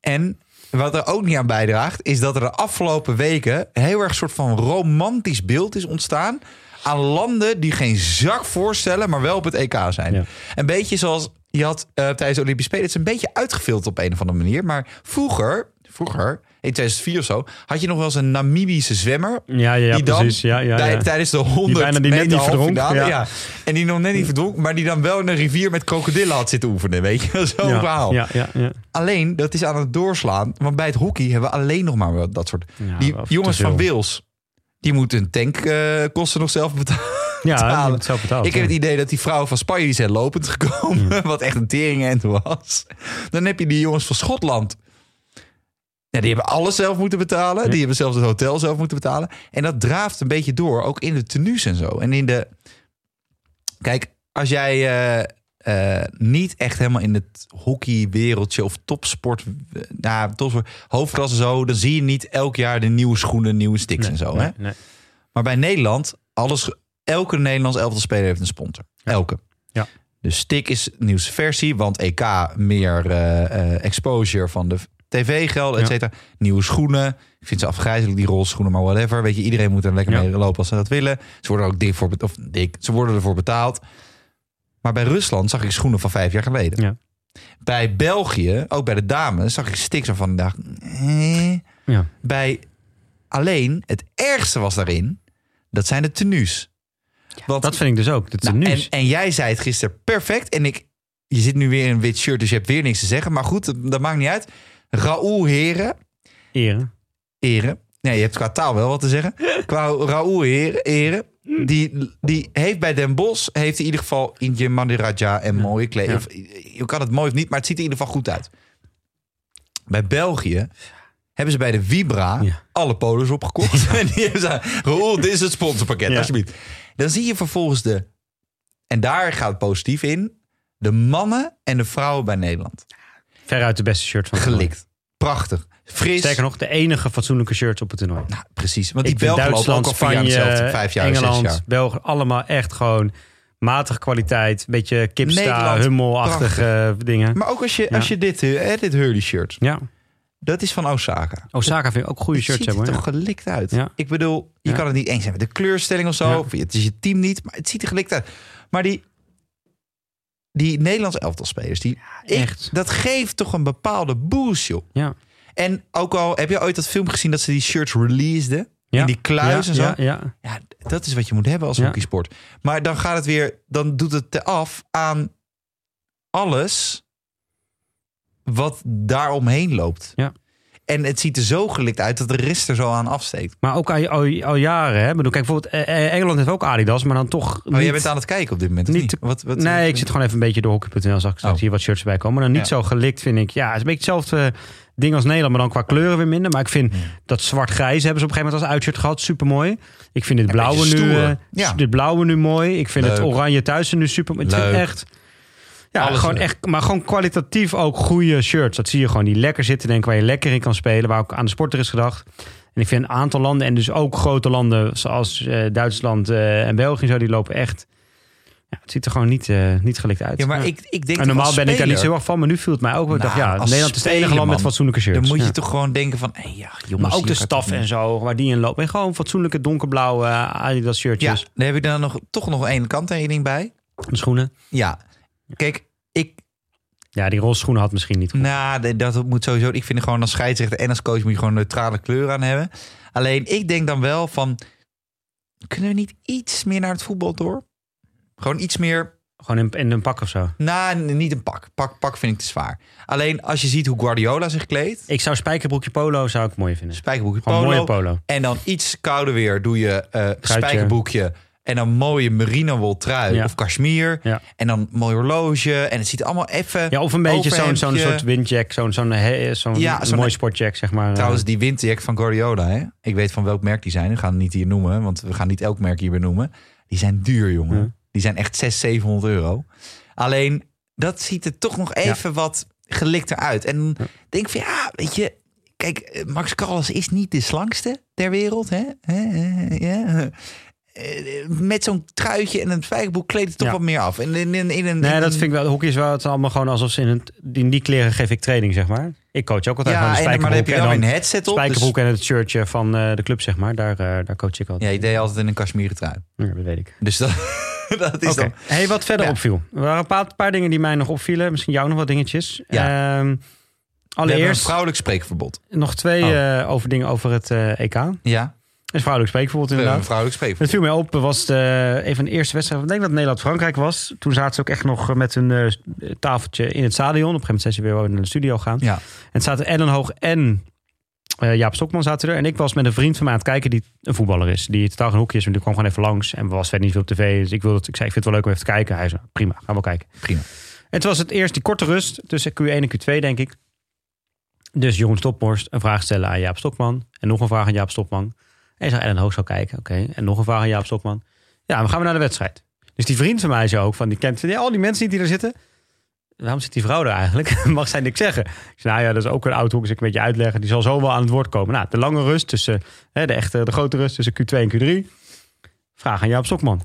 En wat er ook niet aan bijdraagt, is dat er de afgelopen weken heel erg een soort van romantisch beeld is ontstaan aan landen die geen zak voorstellen, maar wel op het EK zijn. Een beetje zoals je had eh, tijdens de Olympische Spelen. Het is een beetje uitgefilterd op een of andere manier. Maar vroeger, vroeger in 2004 of zo, had je nog wel eens een Namibische zwemmer. Ja, ja, ja die dan precies. Ja, ja, tijdens de 100 bijna die net niet verdronk, ja. En die nog net niet verdronk, maar die dan wel in een rivier met krokodillen had zitten oefenen. Weet je, zo'n ja, verhaal. Ja, ja, ja. Alleen, dat is aan het doorslaan. Want bij het hockey hebben we alleen nog maar dat soort... Die jongens van. Wils, die moeten hun tankkosten nog zelf betalen. Ja, zelf betaald. Ik heb ja. het idee dat die vrouw van Spanje die zijn lopend gekomen. Wat echt een teringend was. Dan heb je die jongens van Schotland. Ja, die hebben alles zelf moeten betalen. Die hebben zelfs het hotel zelf moeten betalen. En dat draaft een beetje door. Ook in de tenues en zo. En in de... Kijk, als jij eh, eh, niet echt helemaal in het hockeywereldje of topsport... eh, Nou, topsport, hoofdklasse zo... dan zie je niet elk jaar de nieuwe schoenen, nieuwe sticks en zo. Nee, hè? nee. Maar bij Nederland, alles, elke Nederlands elftal speler heeft een sponsor. Elke. Ja. De stick is nieuwste versie, want EK meer exposure van de tv-gelden, et cetera. Nieuwe schoenen. Ik vind ze afgrijzelijk, die rolschoenen, maar whatever. Weet je, iedereen moet er lekker mee lopen als ze dat willen. Ze worden ook dik voor, of dik, ze worden ervoor betaald. Maar bij Rusland zag ik schoenen van vijf jaar geleden. Ja. Bij België, ook bij de dames, zag ik waarvan ik dacht... eh. Ja. Bij alleen, het ergste was daarin, dat zijn de tenues. Want, Dat vind ik dus ook. De nou, tenues. en, en jij zei het gisteren perfect. En ik, je zit nu weer in een wit shirt, dus je hebt weer niks te zeggen. Maar goed, dat, dat maakt niet uit. Raoul Heren, Eren. Heren. Nee, je hebt qua taal wel wat te zeggen. Qua Raoul Heren, Heren die, die heeft bij Den Bosch, heeft in ieder geval Indje Mandiraja en mooie kleding. Je kan het mooi of niet, maar het ziet er in ieder geval goed uit. Bij België hebben ze bij de Vibra Ja. alle polos opgekocht. en die hebben ze, Raoul, dit is het sponsorpakket, Ja. alsjeblieft. Dan zie je vervolgens de, en daar gaat het positief in, de mannen en de vrouwen bij Nederland. Veruit de beste shirt van het. Gelikt. Prachtig. Fris. Sterker nog, de enige fatsoenlijke shirts op het toernooi. Nou, precies. Want die Belgen lopen ook Duitsland, jaar Spanje, hetzelfde. Vijf jaar, Engeland, jaar. België, allemaal echt gewoon matige kwaliteit. Een beetje kipsta, hummelachtige dingen. Maar ook als je, Ja. als je dit, eh, dit Hurley shirt, Ja, dat is van Osaka. Osaka vind ik ook goede Het shirts ziet er hebben. toch. Ja. gelikt uit. Ja. Ik bedoel, je kan het niet eens zijn met de kleurstelling of zo. Het is je team niet, maar het ziet er gelikt uit. Maar die, die Nederlandse elftalspelers, die, Echt. dat geeft toch een bepaalde boost, joh. Ja. En ook al, heb je ooit dat film gezien dat ze die shirts releaseden? Ja. In die kluis ja, en zo? Ja, ja. Dat is wat je moet hebben als hockeysport. Maar dan gaat het weer, dan doet het te af aan alles wat daaromheen loopt. Ja. En het ziet er zo gelikt uit dat de rest er zo aan afsteekt. Maar ook al, al, al jaren. Hè? Ik bedoel, kijk, bijvoorbeeld eh, eh, Engeland heeft ook Adidas, maar dan toch Oh, niet... jij bent aan het kijken op dit moment, niet Wat, wat, nee, ik zit gewoon even een beetje door hockey.nl. Zag ik straks Oh. hier wat shirts bij komen. Maar dan niet Ja. zo gelikt, vind ik. Ja, het is een beetje hetzelfde ding als Nederland, maar dan qua kleuren weer minder. Maar ik vind dat zwart-grijs hebben ze op een gegeven moment als uitshirt gehad. Super mooi. Ik vind dit Een blauwe nu, eh, Ja. dit blauwe nu mooi. Ik vind het oranje thuis nu super. Het Leuk. echt. Ja, Alles gewoon echt, maar gewoon kwalitatief ook goede shirts. Dat zie je gewoon, die lekker zitten, denk ik, waar je lekker in kan spelen. Waar ook aan de sporter is gedacht. En ik vind een aantal landen, en dus ook grote landen zoals eh, Duitsland eh, en België, zo, die lopen echt. Ja, het ziet er gewoon niet, eh, niet gelikt uit. Ja, maar Ja. ik, ik denk en normaal ben ik daar niet zo heel erg van, maar nu viel het mij ook. wel. Ik dacht, Nou, ja, Nederland is het enige land met fatsoenlijke shirts. Dan moet je Ja. toch gewoon denken van, hey, ja, jongens. Maar ook de staf en zo, waar die in loopt. En gewoon fatsoenlijke donkerblauwe Adidas Ja, shirtjes. daar heb ik dan nog, toch nog één kanttekening bij. De schoenen. Ja, kijk, ik, Ja, die roze schoenen had misschien niet goed. Nou, dat moet sowieso. Ik vind gewoon als scheidsrechter en als coach moet je gewoon neutrale kleur aan hebben. Alleen ik denk dan wel van, kunnen we niet iets meer naar het voetbal door? Gewoon iets meer. Gewoon in, in een pak of zo. Nou, niet een pak. Pak, pak vind ik te zwaar. Alleen als je ziet hoe Guardiola zich kleedt, Ik zou spijkerbroekje polo zou ik mooi vinden. spijkerbroekje Gewoon polo, mooie polo. en dan iets kouder weer doe je eh spijkerbroekje en dan mooie merino wol trui Ja. of cashmere Ja. en dan mooi horloge en het ziet allemaal even. Ja, of een beetje zo'n zo'n soort windjack. Zo'n zo'n zo'n Ja, zo'n- mooi sportjack, zeg maar. Trouwens, die windjack van Guardiola, hè? ik weet van welk merk die zijn. We gaan het niet hier noemen, want we gaan niet elk merk hier benoemen. Die zijn duur, jongen. Ja. Die zijn echt 600, 700 euro. Alleen, dat ziet er toch nog even wat gelikter uit. En denk van, ja, weet je... Kijk, eh, Max Callas is niet de slangste ter wereld, hè? Hè, hè, Ja. Eh, Met zo'n truitje en een spijkerbroek kleedt het toch Ja. wat meer af. En in, in, in een, Nee, in dat een- vind ik wel. Hockey is wel het allemaal gewoon alsof ze in, het, in die kleren geef ik training, zeg maar. Ik coach ook altijd Ja, gewoon de en, maar dan heb je En wel dan een headset op. Dus, spijkerbroek en het shirtje van eh, de club, zeg maar. Daar, eh, daar coach ik altijd. ja, je deed altijd in een cashmere trui. Ja, dat weet ik. Dus dat, dat is dan... Hey, wat verder Ja. opviel. Er waren een paar, paar dingen die mij nog opvielen. Misschien jou nog wat dingetjes. Ja. Ehm, hebben een Allereerst vrouwelijk spreekverbod. nog twee Oh. over dingen over het EK. Ja, is vrouwelijk hebben inderdaad. een vrouwelijk Het spreekverbod. viel mij op, was de, een van de eerste wedstrijden. Ik denk dat Nederland-Frankrijk was. Toen zaten ze ook echt nog met een eh, tafeltje in het stadion. Op een gegeven moment zijn ze weer naar de studio gaan. Ja. En het zaten Ellen Hoog en eh, Jaap Stokman zaten er. En ik was met een vriend van mij aan het kijken die een voetballer is. Die totaal geen hoekje is, maar die kwam gewoon even langs. En was verder niet veel op tv. Dus ik, wilde het, ik zei, ik vind het wel leuk om even te kijken. Hij zei, prima, gaan we wel kijken. Prima. En het was het eerst die korte rust tussen Q1 en Q2, denk ik. Dus Jeroen Stophorst een vraag stellen aan Jaap Stokman. En nog een vraag aan Jaap Stokman. En je zag Ellen Hoog zou kijken. Oké. En nog een vraag aan Jaap Stokman. Ja, dan gaan we naar de wedstrijd. Dus die vriend van mij zei ook, van die kent ja, al die mensen die er zitten. Waarom zit die vrouw er eigenlijk? Mag zij niks zeggen? Ik zei, nou ja, dat is ook een oud hoek, dus ik een beetje uitleggen. Die zal zo wel aan het woord komen. Nou, de lange rust tussen, hè, de echte, de grote rust tussen Q2 en Q3. Vraag aan Jaap Stokman.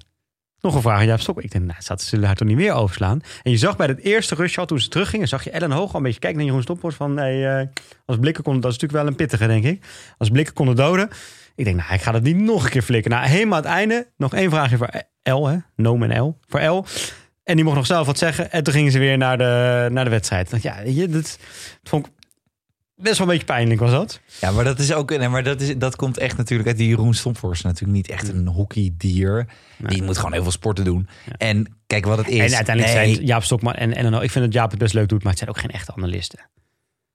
Nog een vraag aan Jaap Stokman. Ik denk, nou, ze zullen haar toch niet meer overslaan. En je zag bij het eerste rustje toen ze teruggingen, zag je Ellen Hoog al een beetje kijken naar Jeroen Stophorst van, nee, eh, als blikken konden, dat is natuurlijk wel een pittige, denk ik. Als blikken konden doden. Ik denk, nou, ik ga dat niet nog een keer flikken. Nou, helemaal aan het einde, nog één vraagje voor L, hè? Noem en L. Voor L. En die mocht nog zelf wat zeggen. En toen gingen ze weer naar de, naar de wedstrijd. Dacht, Ja, je, dat, dat vond ik best wel een beetje pijnlijk, was dat? Ja, maar dat is ook. Nee, maar dat, is, dat komt echt natuurlijk uit die Jeroen Stomphorst. Natuurlijk niet echt een hockeydier. Die moet gewoon heel veel sporten doen. En kijk wat het is. en uiteindelijk nee, zijn Jaap Stokman en Hoog- Ik vind dat Jaap het best leuk doet, maar het zijn ook geen echte analisten.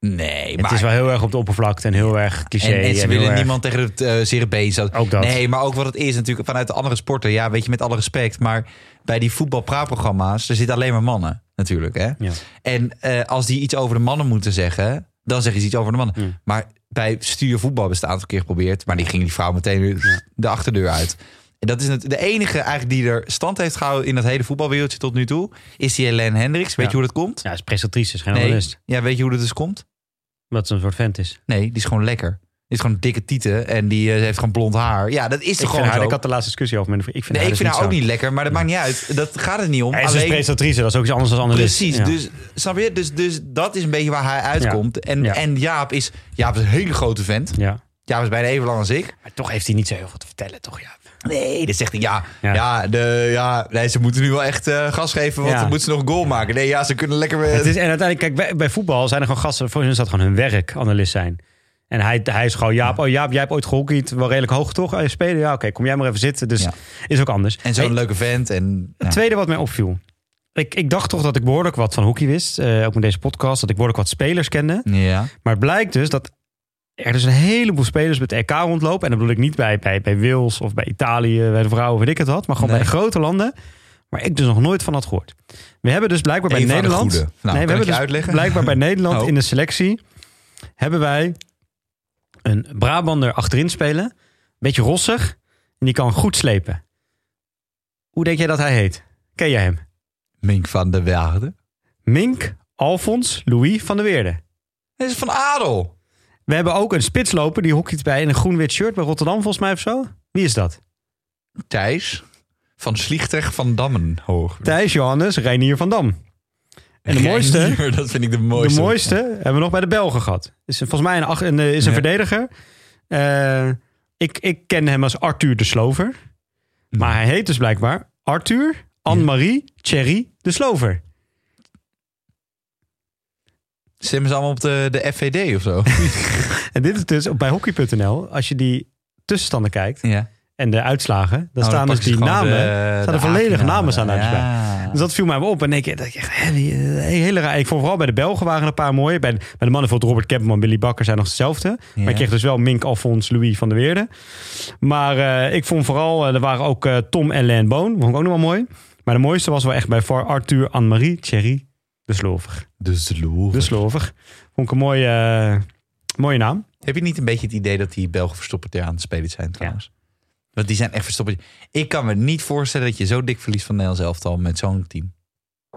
Nee, het maar. is wel heel erg op de oppervlakte en heel erg cliché. en, en ze heel willen erg- niemand tegen het uh, zere. Ook dat. Nee, maar ook wat het is natuurlijk vanuit de andere sporten. Ja, weet je, met alle respect. Maar bij die voetbalpraatprogramma's, er zitten alleen maar mannen natuurlijk. Hè? Ja. En eh, als die iets over de mannen moeten zeggen, dan zeggen ze iets over de mannen. Maar bij studio voetbal hebben ze het een aantal keer geprobeerd. Maar die ging die vrouw meteen de achterdeur uit. En dat is het, de enige eigenlijk die er stand heeft gehouden in dat hele voetbalwereldje tot nu toe. Is die Helene Hendricks. Weet Ja. je hoe dat komt? Ja, is presentatrice, is geen nee. Ja, weet je hoe dat dus komt? Wat een soort vent is. Nee, die is gewoon lekker. Die is gewoon dikke tieten en die eh, heeft gewoon blond haar. Ja, dat is toch gewoon haar, zo? ik had de laatste discussie over vriend. Ik vind Nee, haar ik dus vind haar ook zo. niet lekker, maar dat maakt niet uit. Dat gaat het niet om. Hij is dus Alleen, presentatrice, dat is ook iets anders dan analist. precies, Ja. dus snap je? Dus, dus dat is een beetje waar hij uitkomt. En, Ja. en Jaap is, Jaap is een hele grote vent. Ja. Jaap is bijna even lang als ik. Maar toch heeft hij niet zo heel veel te vertellen, toch? Ja. Nee, dan zegt hij ja. Ja. Ja, de, ja nee, ze moeten nu wel echt eh, gas geven, want Ja. dan moeten ze nog een goal maken. Nee, ja, ze kunnen lekker. Het is, en uiteindelijk, kijk, bij, bij voetbal zijn er gewoon gasten, voor hun is dat gewoon hun werk, analist zijn. En hij, hij is gewoon, Jaap, oh Jaap, jij hebt ooit gehockeyd, wel redelijk hoog toch? Je spelen? Ja, oké, kom jij maar even zitten. Dus is ook anders. En zo'n Hey, leuke vent. En, ja. Het tweede wat mij opviel. Ik, ik dacht toch dat ik behoorlijk wat van hockey wist, eh, ook met deze podcast, dat ik behoorlijk wat spelers kende. Ja. Maar het blijkt dus dat er dus een heleboel spelers met EK rondlopen. En dat bedoel ik niet bij, bij, bij Wales of bij Italië, bij de vrouwen, weet ik het wat. Maar gewoon Nee. bij de grote landen. Waar ik dus nog nooit van had gehoord. We hebben dus blijkbaar bij Nederland... Nou, nee, we hebben dus uitleggen? blijkbaar bij Nederland Oh. in de selectie... hebben wij een Brabander achterin spelen. Beetje rossig. En die kan goed slepen. Hoe denk jij dat hij heet? Ken jij hem? Mink van de Waarde. Mink Alfons Louis van der Weerde. Dit is van Adel. We hebben ook een spitsloper die hockeyt bij in een groen-wit shirt bij Rotterdam volgens mij of zo. Wie is dat? Thijs van Slichteg van Dammenhoog. Thijs Johannes Reinier van Dam. En de mooiste, Reinier, dat vind ik de mooiste. de mooiste hebben we nog bij de Belgen gehad. Is volgens mij een, ach- een, eh, is een Ja. verdediger. Eh, ik, ik ken hem als Arthur de Slover. Maar hij heet dus blijkbaar Arthur Anne-Marie Thierry de Slover. Stemmen ze allemaal op de, de FVD of zo? En dit is dus op bij hockey.nl. Als je die tussenstanden kijkt ja. en de uitslagen, dan Oh, staan dan dus die namen. de- staan de volledige namen staan dus bij. Ja. Dus dat viel mij op. En ik dacht eh, hele raar. Ik vond vooral bij de Belgen waren een paar mooie. Bij de, bij de mannen vond Robert Kemperman, Billy Bakker zijn nog hetzelfde. Maar ik kreeg dus wel Mink, Alfons, Louis van der Weerde. Maar eh, ik vond vooral, eh, er waren ook Tom en Len Boon. Vond ik ook nog wel mooi. Maar de mooiste was wel echt bij voor Arthur, Anne-Marie, Thierry de Slover. De Sloer. De Slover. Vond ik een mooie, eh, mooie naam. Heb je niet een beetje het idee dat die Belgen verstopperd aan het spelen zijn trouwens? Want die zijn echt verstopperd. Ik kan me niet voorstellen dat je zo dik verliest van Nederlands elftal met zo'n team.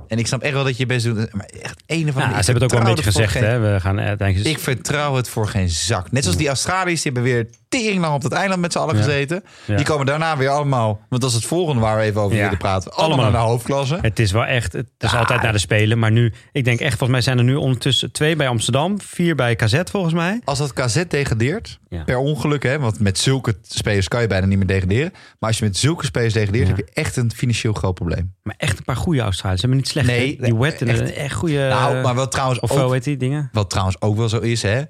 En ik snap echt wel dat je best doet. Maar echt een of Ja, andere... ze hebben het ook wel een beetje gezegd. Hè? We gaan uiteindelijk... Ik vertrouw het voor geen zak. Net zoals die Australiërs, die hebben weer tering lang op dat eiland met z'n allen Ja. gezeten. Ja. Die komen daarna weer allemaal, want dat is het volgende waar we even over willen praten. Allemaal Allemaal. naar de hoofdklasse. Het is wel echt, het is altijd naar de Spelen. Maar nu, ik denk echt, volgens mij zijn er nu ondertussen twee bij Amsterdam. Vier bij KZ volgens mij. Als dat KZ degradeert, per ongeluk, hè, want met zulke spelers kan je bijna niet meer degraderen. Maar als je met zulke spelers degradeert, heb je echt een financieel groot probleem. Maar echt een paar goede Australiërs. Hebben niet slecht. Nee, hè? die wet en echt. echt, goede. nou, maar wat trouwens, of ook, hoe heet die dingen? wat trouwens ook wel zo is, hè.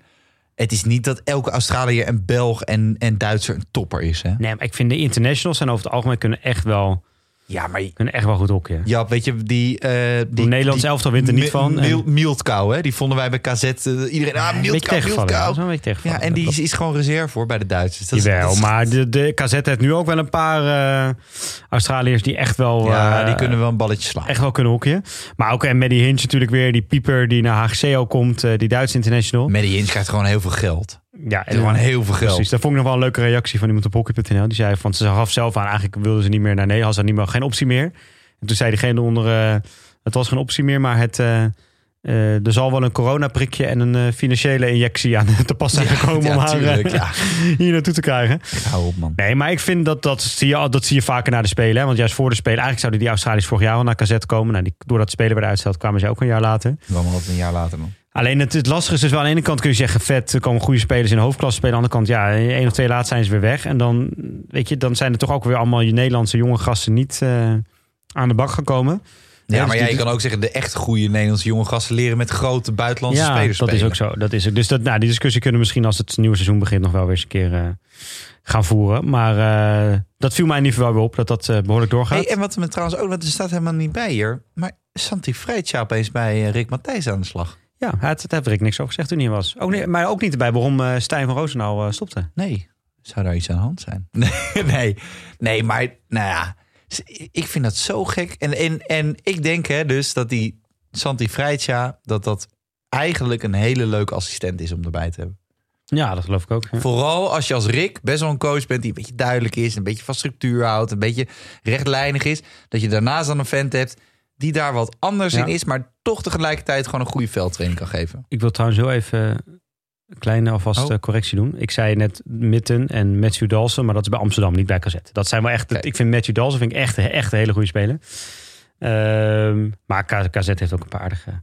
Het is niet dat elke Australiër en Belg en, en Duitser een topper is, hè. Nee, maar ik vind de internationals zijn over het algemeen kunnen echt wel, Ja, maar kunnen echt wel goed hockeyen. Ja, weet je, die... eh die Nederlands die- elftal wint er niet van. En- Mildkou, hè? Die vonden wij bij KZ. eh, iedereen, ah, een Mildkou, tegenvallen. Ja, en die is, is gewoon reserve voor bij de Duitsers. Dat Jawel, is- maar de, de KZ heeft nu ook wel een paar eh, Australiërs die echt wel, Ja, die kunnen wel een balletje slaan. echt wel kunnen hockeyen. Maar ook en Maddie Hinch natuurlijk weer, die pieper die naar HGC ook komt, die Duitse international. Maddie Hinch krijgt gewoon heel veel geld. Ja, En gewoon heel veel geld. Precies, dat vond ik nog wel een leuke reactie van iemand op hockey.nl. Die zei van ze gaf zelf aan, eigenlijk wilden ze niet meer naar Nederland, had ze niet meer, geen optie meer. En toen zei diegene onder, eh, het was geen optie meer, maar het, eh, eh, er zal wel een coronaprikje en een eh, financiële injectie aan te pas zijn gekomen ja, om haar tuurlijk, eh, ja. hier naartoe te krijgen. Hou op, man. Nee, maar ik vind dat dat zie je, dat zie je vaker na de Spelen. Hè? Want juist voor de Spelen, eigenlijk zouden die Australiërs vorig jaar al naar KZ komen. Nou, die, doordat de Spelen werden uitgesteld, kwamen ze ook een jaar later. Maar altijd een jaar later, man. Alleen het, het lastige is dus wel aan de ene kant kun je zeggen vet, er komen goede spelers in de hoofdklasse spelen. Aan de andere kant, ja, één of twee laat zijn ze weer weg. En dan, weet je, dan zijn er toch ook weer allemaal je Nederlandse jonge gasten niet aan de bak gekomen. Ja, dus maar ja, je kan ook zeggen, de echt goede Nederlandse jonge gasten leren met grote buitenlandse ja, spelers dat is ook zo. Dat is ook. Dus dat, nou, die discussie kunnen we misschien als het nieuwe seizoen begint nog wel weer eens een keer eh, gaan voeren. Maar eh, dat viel mij in ieder geval wel op, dat dat eh, behoorlijk doorgaat. Hey, en wat me trouwens ook, want er staat helemaal niet bij hier. Maar Santi Freitja opeens bij Rick Matthijs aan de slag. Ja, daar heeft Rick niks over gezegd toen hij was. Ook maar ook niet erbij waarom Stijn van Roosendaal stopte. Nee, zou daar iets aan de hand zijn? Nee, nee, nee maar nou ja, ik vind dat zo gek. En, en, en ik denk hè, dus dat die Santi Freitja, dat dat eigenlijk een hele leuke assistent is om erbij te hebben. Ja, dat geloof ik ook. ja. Vooral als je als Rick best wel een coach bent die een beetje duidelijk is, een beetje van structuur houdt, een beetje rechtlijnig is. Dat je daarnaast dan een vent hebt die daar wat anders Ja. in is, maar toch tegelijkertijd gewoon een goede veldtraining kan geven. Ik wil trouwens heel even een kleine alvast Oh. eh, correctie doen. Ik zei net Mitten en Matthew Dawson, maar dat is bij Amsterdam, niet bij KZ. Dat zijn wel echt. Kijk. Ik vind Matthew Dawson vind ik echt, echt een hele goede speler. Ehm, maar K- KZ heeft ook een paar aardige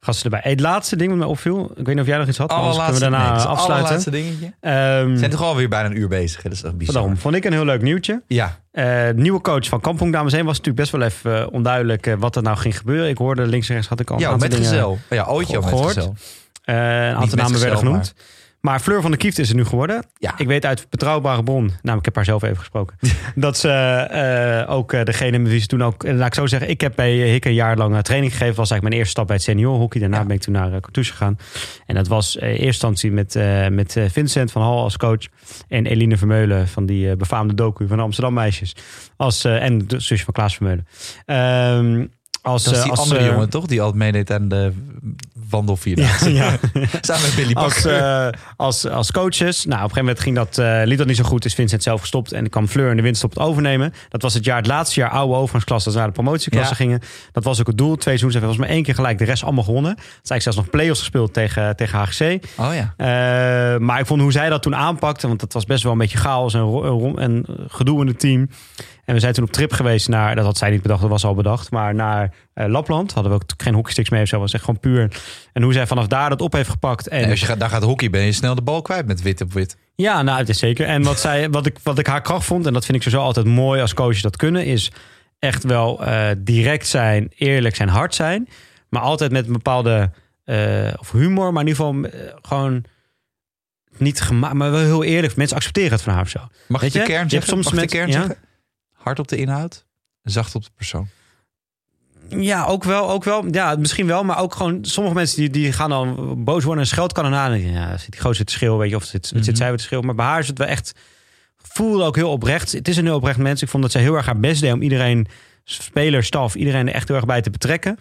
gasten erbij. Het laatste ding wat mij opviel. Ik weet niet of jij nog iets had, maar kunnen we daarna het afsluiten. allerlaatste dingetje. Ehm, We zijn toch alweer bijna een uur bezig. Dat is toch bizar. daarom vond ik een heel leuk nieuwtje. Ja, Eh, nieuwe coach van Kampong, dames was natuurlijk best wel even eh, onduidelijk wat er nou ging gebeuren. Ik hoorde links en rechts had ik al een ja met dingen, gezel. Ja, ooit jou met gehoord. gezel. Eh, een aantal namen werden genoemd. Maar. Fleur van der Kieft is er nu geworden. Ja. Ik weet uit betrouwbare bron, nou ik heb haar zelf even gesproken, dat ze eh, ook eh, degene met wie ze toen ook, en laat ik zo zeggen, ik heb bij Hik een jaar lang eh, training gegeven. was eigenlijk mijn eerste stap bij het seniorhockey. Daarna Ja. ben ik toen naar uh, Cartouche gegaan. En dat was eh, in eerste instantie met, eh, met eh, Vincent van Hal als coach en Eline Vermeulen van die eh, befaamde docu van de Amsterdam meisjes. Als, eh, en de zusje van Klaas Vermeulen. Ehm, als, Dat is eh, die als, andere eh, jongen toch? Die altijd meedeed aan de wandelvierdaagse. ja, Samen met Billy als, eh, als, als coaches. Nou, op een gegeven moment ging dat, eh, liep dat niet zo goed. Is Vincent zelf gestopt. En kwam Fleur in de winst op het overnemen. Dat was het jaar, het laatste jaar oude overgangsklasse. Dat ze naar de promotieklasse Ja. gingen. Dat was ook het doel. Twee seizoens hebben volgens mij één keer gelijk. De rest allemaal gewonnen. Het is eigenlijk zelfs nog play-offs gespeeld tegen, tegen HGC. oh ja. Eh, maar ik vond hoe zij dat toen aanpakte. Want dat was best wel een beetje chaos en, en gedoe in het team. En we zijn toen op trip geweest naar, dat had zij niet bedacht, dat was al bedacht, maar naar Lapland. Hadden we ook geen hockeysticks mee of zo, was echt gewoon puur. En hoe zij vanaf daar dat op heeft gepakt. En En als je gaat, daar gaat hockey, ben je snel de bal kwijt met wit op wit. ja, nou, het is zeker. En wat, zij, wat, ik, wat ik haar kracht vond, en dat vind ik sowieso altijd mooi als coaches dat kunnen, is echt wel eh, direct zijn, eerlijk zijn, hard zijn. Maar altijd met een bepaalde eh, of humor, maar in ieder geval eh, gewoon niet gemaakt, maar wel heel eerlijk. Mensen accepteren het van haar of zo. Mag Weet ik de je? kern Je hebt zeggen? soms Mag de kern ja? zeggen? Hard op de inhoud, zacht op de persoon. Ja, ook wel, ook wel. Ja, misschien wel, maar ook gewoon sommige mensen die, die gaan dan boos worden en scheld kan erna. En dan denk je, ja, zit die gozer te schreeuwen, weet je, of zit, Mhm. zit zij weer te schreeuwen. Maar bij haar is het wel echt, voelde ook heel oprecht. Het is een heel oprecht mens. Ik vond dat zij heel erg haar best deed om iedereen, speler, staf, iedereen er echt heel erg bij te betrekken.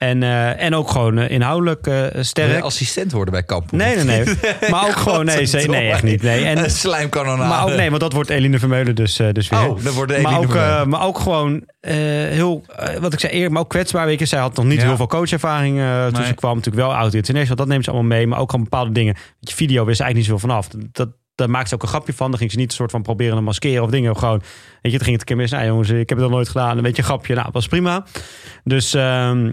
En, eh, en ook gewoon eh, inhoudelijk je sterk. assistent worden bij Kampen? Nee, nee, nee. Maar ook gewoon, nee, ze, nee, echt niet. Nee. En, Een slijmkanonade. maar ook, nee, want dat wordt Eline Vermeulen dus, dus weer. Oh, dat wordt de maar, Eline ook, maar ook gewoon heel, wat ik zei eerder, maar ook kwetsbaar. Weet je, zij had nog niet Ja. heel veel coachervaring toen Nee. ze kwam. Natuurlijk wel oud international, dat neemt ze allemaal mee. Maar ook gewoon bepaalde dingen. Je, video wist ze eigenlijk niet zoveel vanaf. Dat, daar maakte ze ook een grapje van. Dan ging ze niet een soort van proberen te maskeren of dingen. Gewoon, weet je, het ging het een keer mis. Nou jongens, ik heb het al nooit gedaan. Een beetje een grapje. Nou, was prima. Dus... ehm,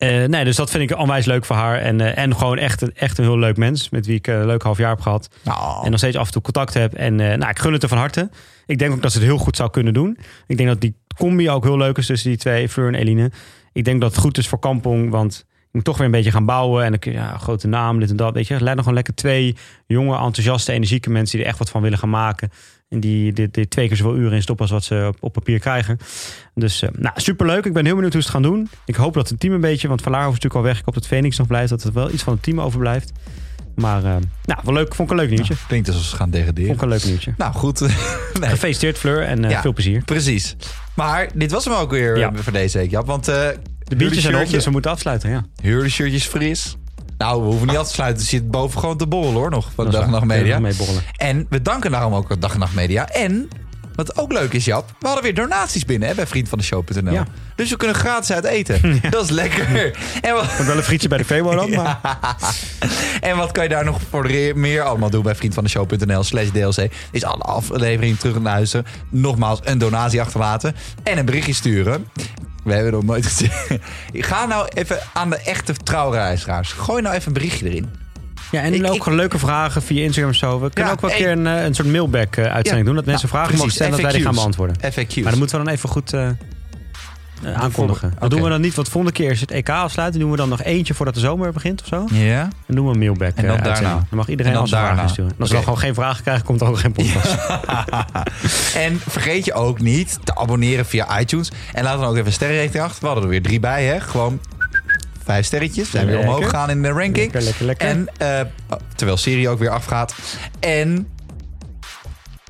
eh, nee, dus dat vind ik onwijs leuk voor haar. En, eh, en gewoon echt, een- echt een heel leuk mens. Met wie ik eh, een leuk half jaar heb gehad. Nou, En nog steeds af en toe contact heb. En nou, ik gun het er van harte. Ik denk ook dat ze het heel goed zou kunnen doen. Ik denk dat die combi ook heel leuk is tussen die twee, Fleur en Eline. Ik denk dat het goed is voor Kampong, want je moet toch weer een beetje gaan bouwen. En dan kun je, ja, grote naam, dit en dat. Weet je, leid nog gewoon lekker twee jonge, enthousiaste, energieke mensen die er echt wat van willen gaan maken. En die, die, die twee keer zoveel uren in stoppen als wat ze op, op papier krijgen. Dus uh, nou, superleuk. Ik ben heel benieuwd hoe ze het gaan doen. Ik hoop dat het team een beetje, want Van is natuurlijk al weg. Ik hoop dat Phoenix nog blijft, dat er wel iets van het team overblijft. Maar uh, nou, wel leuk. Vond ik een leuk nieuwtje. Nou, klinkt alsof ze gaan degraderen. Vond ik een leuk nieuwtje. Nou goed. nee. Gefeliciteerd Fleur en uh, ja, veel plezier. Precies. Maar dit was hem ook weer ja. voor deze week, Jap. Want de biertjes zijn op, dus we moeten afsluiten. Ja. Huurde shirtjes fris. Nou, we hoeven niet af te sluiten. Er zit boven gewoon te borrelen hoor, nog van de Dag en Nacht Media. En we danken daarom ook Dag en Nacht Media. En wat ook leuk is, Jap, we hadden weer donaties binnen hè, bij vriendvandeshow.nl. Ja. Dus we kunnen gratis uit eten. Ja. Dat is lekker. En wat... wel een frietje bij de Febo dan. Maar... Ja. En wat kan je daar nog voor meer allemaal doen bij vriendvandeshow.nl slash DLC? Is alle afleveringen terug naar luisteren. Nogmaals, een donatie achterlaten. En een berichtje sturen. We hebben nog nooit gezien. Ga nou even aan de echte trouwreizigers. Gooi nou even een berichtje erin. Ja, en ik, ook ik, leuke vragen via Instagram of zo. We kunnen ja, ook wel een keer een, een soort mailback-uitzending ja, doen. Dat mensen nou, vragen precies, mogen stellen, FAQ's, dat wij die gaan beantwoorden. FAQ's. Maar dan moeten we dan even goed uh, uh, aankondigen. Dat okay. doen we dan niet, want volgende keer is het EK afsluiten. doen we dan nog eentje voordat de zomer begint of zo. Ja. Dan doen we een mailback En dan uh, daarna. Dan mag iedereen dan als vragen sturen. En als okay. we dan gewoon geen vragen krijgen, komt er ook geen podcast. en vergeet je ook niet te abonneren via iTunes. En laat dan ook even sterrenrating achter. We hadden er weer drie bij, hè. Gewoon vijf sterretjes. Zijn weer omhoog gegaan in de ranking. Lekker, lekker. En uh, terwijl Siri ook weer afgaat. En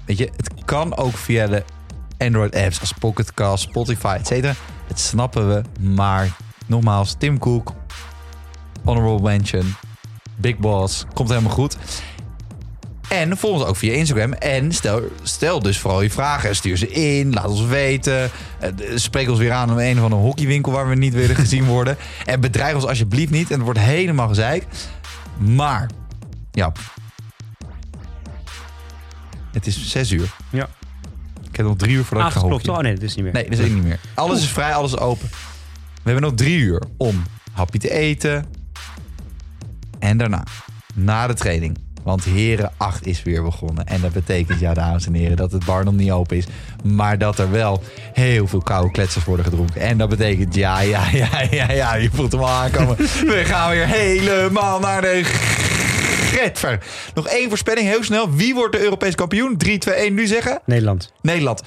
weet je, het kan ook via de Android apps als Pocket Cast, Spotify, et cetera. Het snappen we, maar nogmaals, Tim Cook, honorable mention, Big Boss, komt helemaal goed. En volg ons ook via Instagram. En stel, stel dus vooral je vragen. Stuur ze in. Laat ons weten. Spreek ons weer aan om een of andere hockeywinkel waar we niet willen gezien worden. En bedreig ons alsjeblieft niet. En het wordt helemaal gezeik. Maar, ja. Het is zes uur. Ja. Ik heb nog drie uur voordat ik ga hockeyen. Oh nee, dat is niet meer. Nee, dat is niet meer. Alles Oeh. is vrij, alles is open. We hebben nog drie uur om hapje te eten. En daarna, na de training, want Heren 8 is weer begonnen. En dat betekent, ja, dames en heren, dat het bar nog niet open is. Maar dat er wel heel veel koude kletsers worden gedronken. En dat betekent, ja, ja, ja, ja, ja, je voelt hem al aankomen. We gaan weer helemaal naar de Getver. Nog één voorspelling, heel snel. Wie wordt de Europees kampioen? 3, 2, 1, nu zeggen? Nederland. Nederland.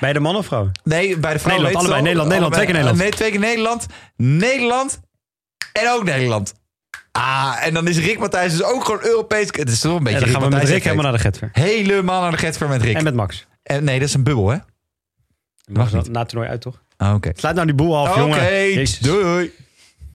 Bij de man of vrouw? Nee, bij de vrouw. Nederland, allebei. Nederland, Nederland, twee keer Nederland. Nee, twee keer Nederland. Nederland. En ook Nederland. Ah, en dan is Rick Matthijs dus ook gewoon Europees. Het is toch een beetje. Ja, dan gaan Rick we met Rick helemaal naar de Getver. Helemaal naar de Getver met Rick. En met Max. En, nee, dat is een bubbel, hè? Mag, niet. Na het toernooi uit, toch? Ah, Oké. Okay. Sluit nou die boel af, Oké, jongen. okay. doei.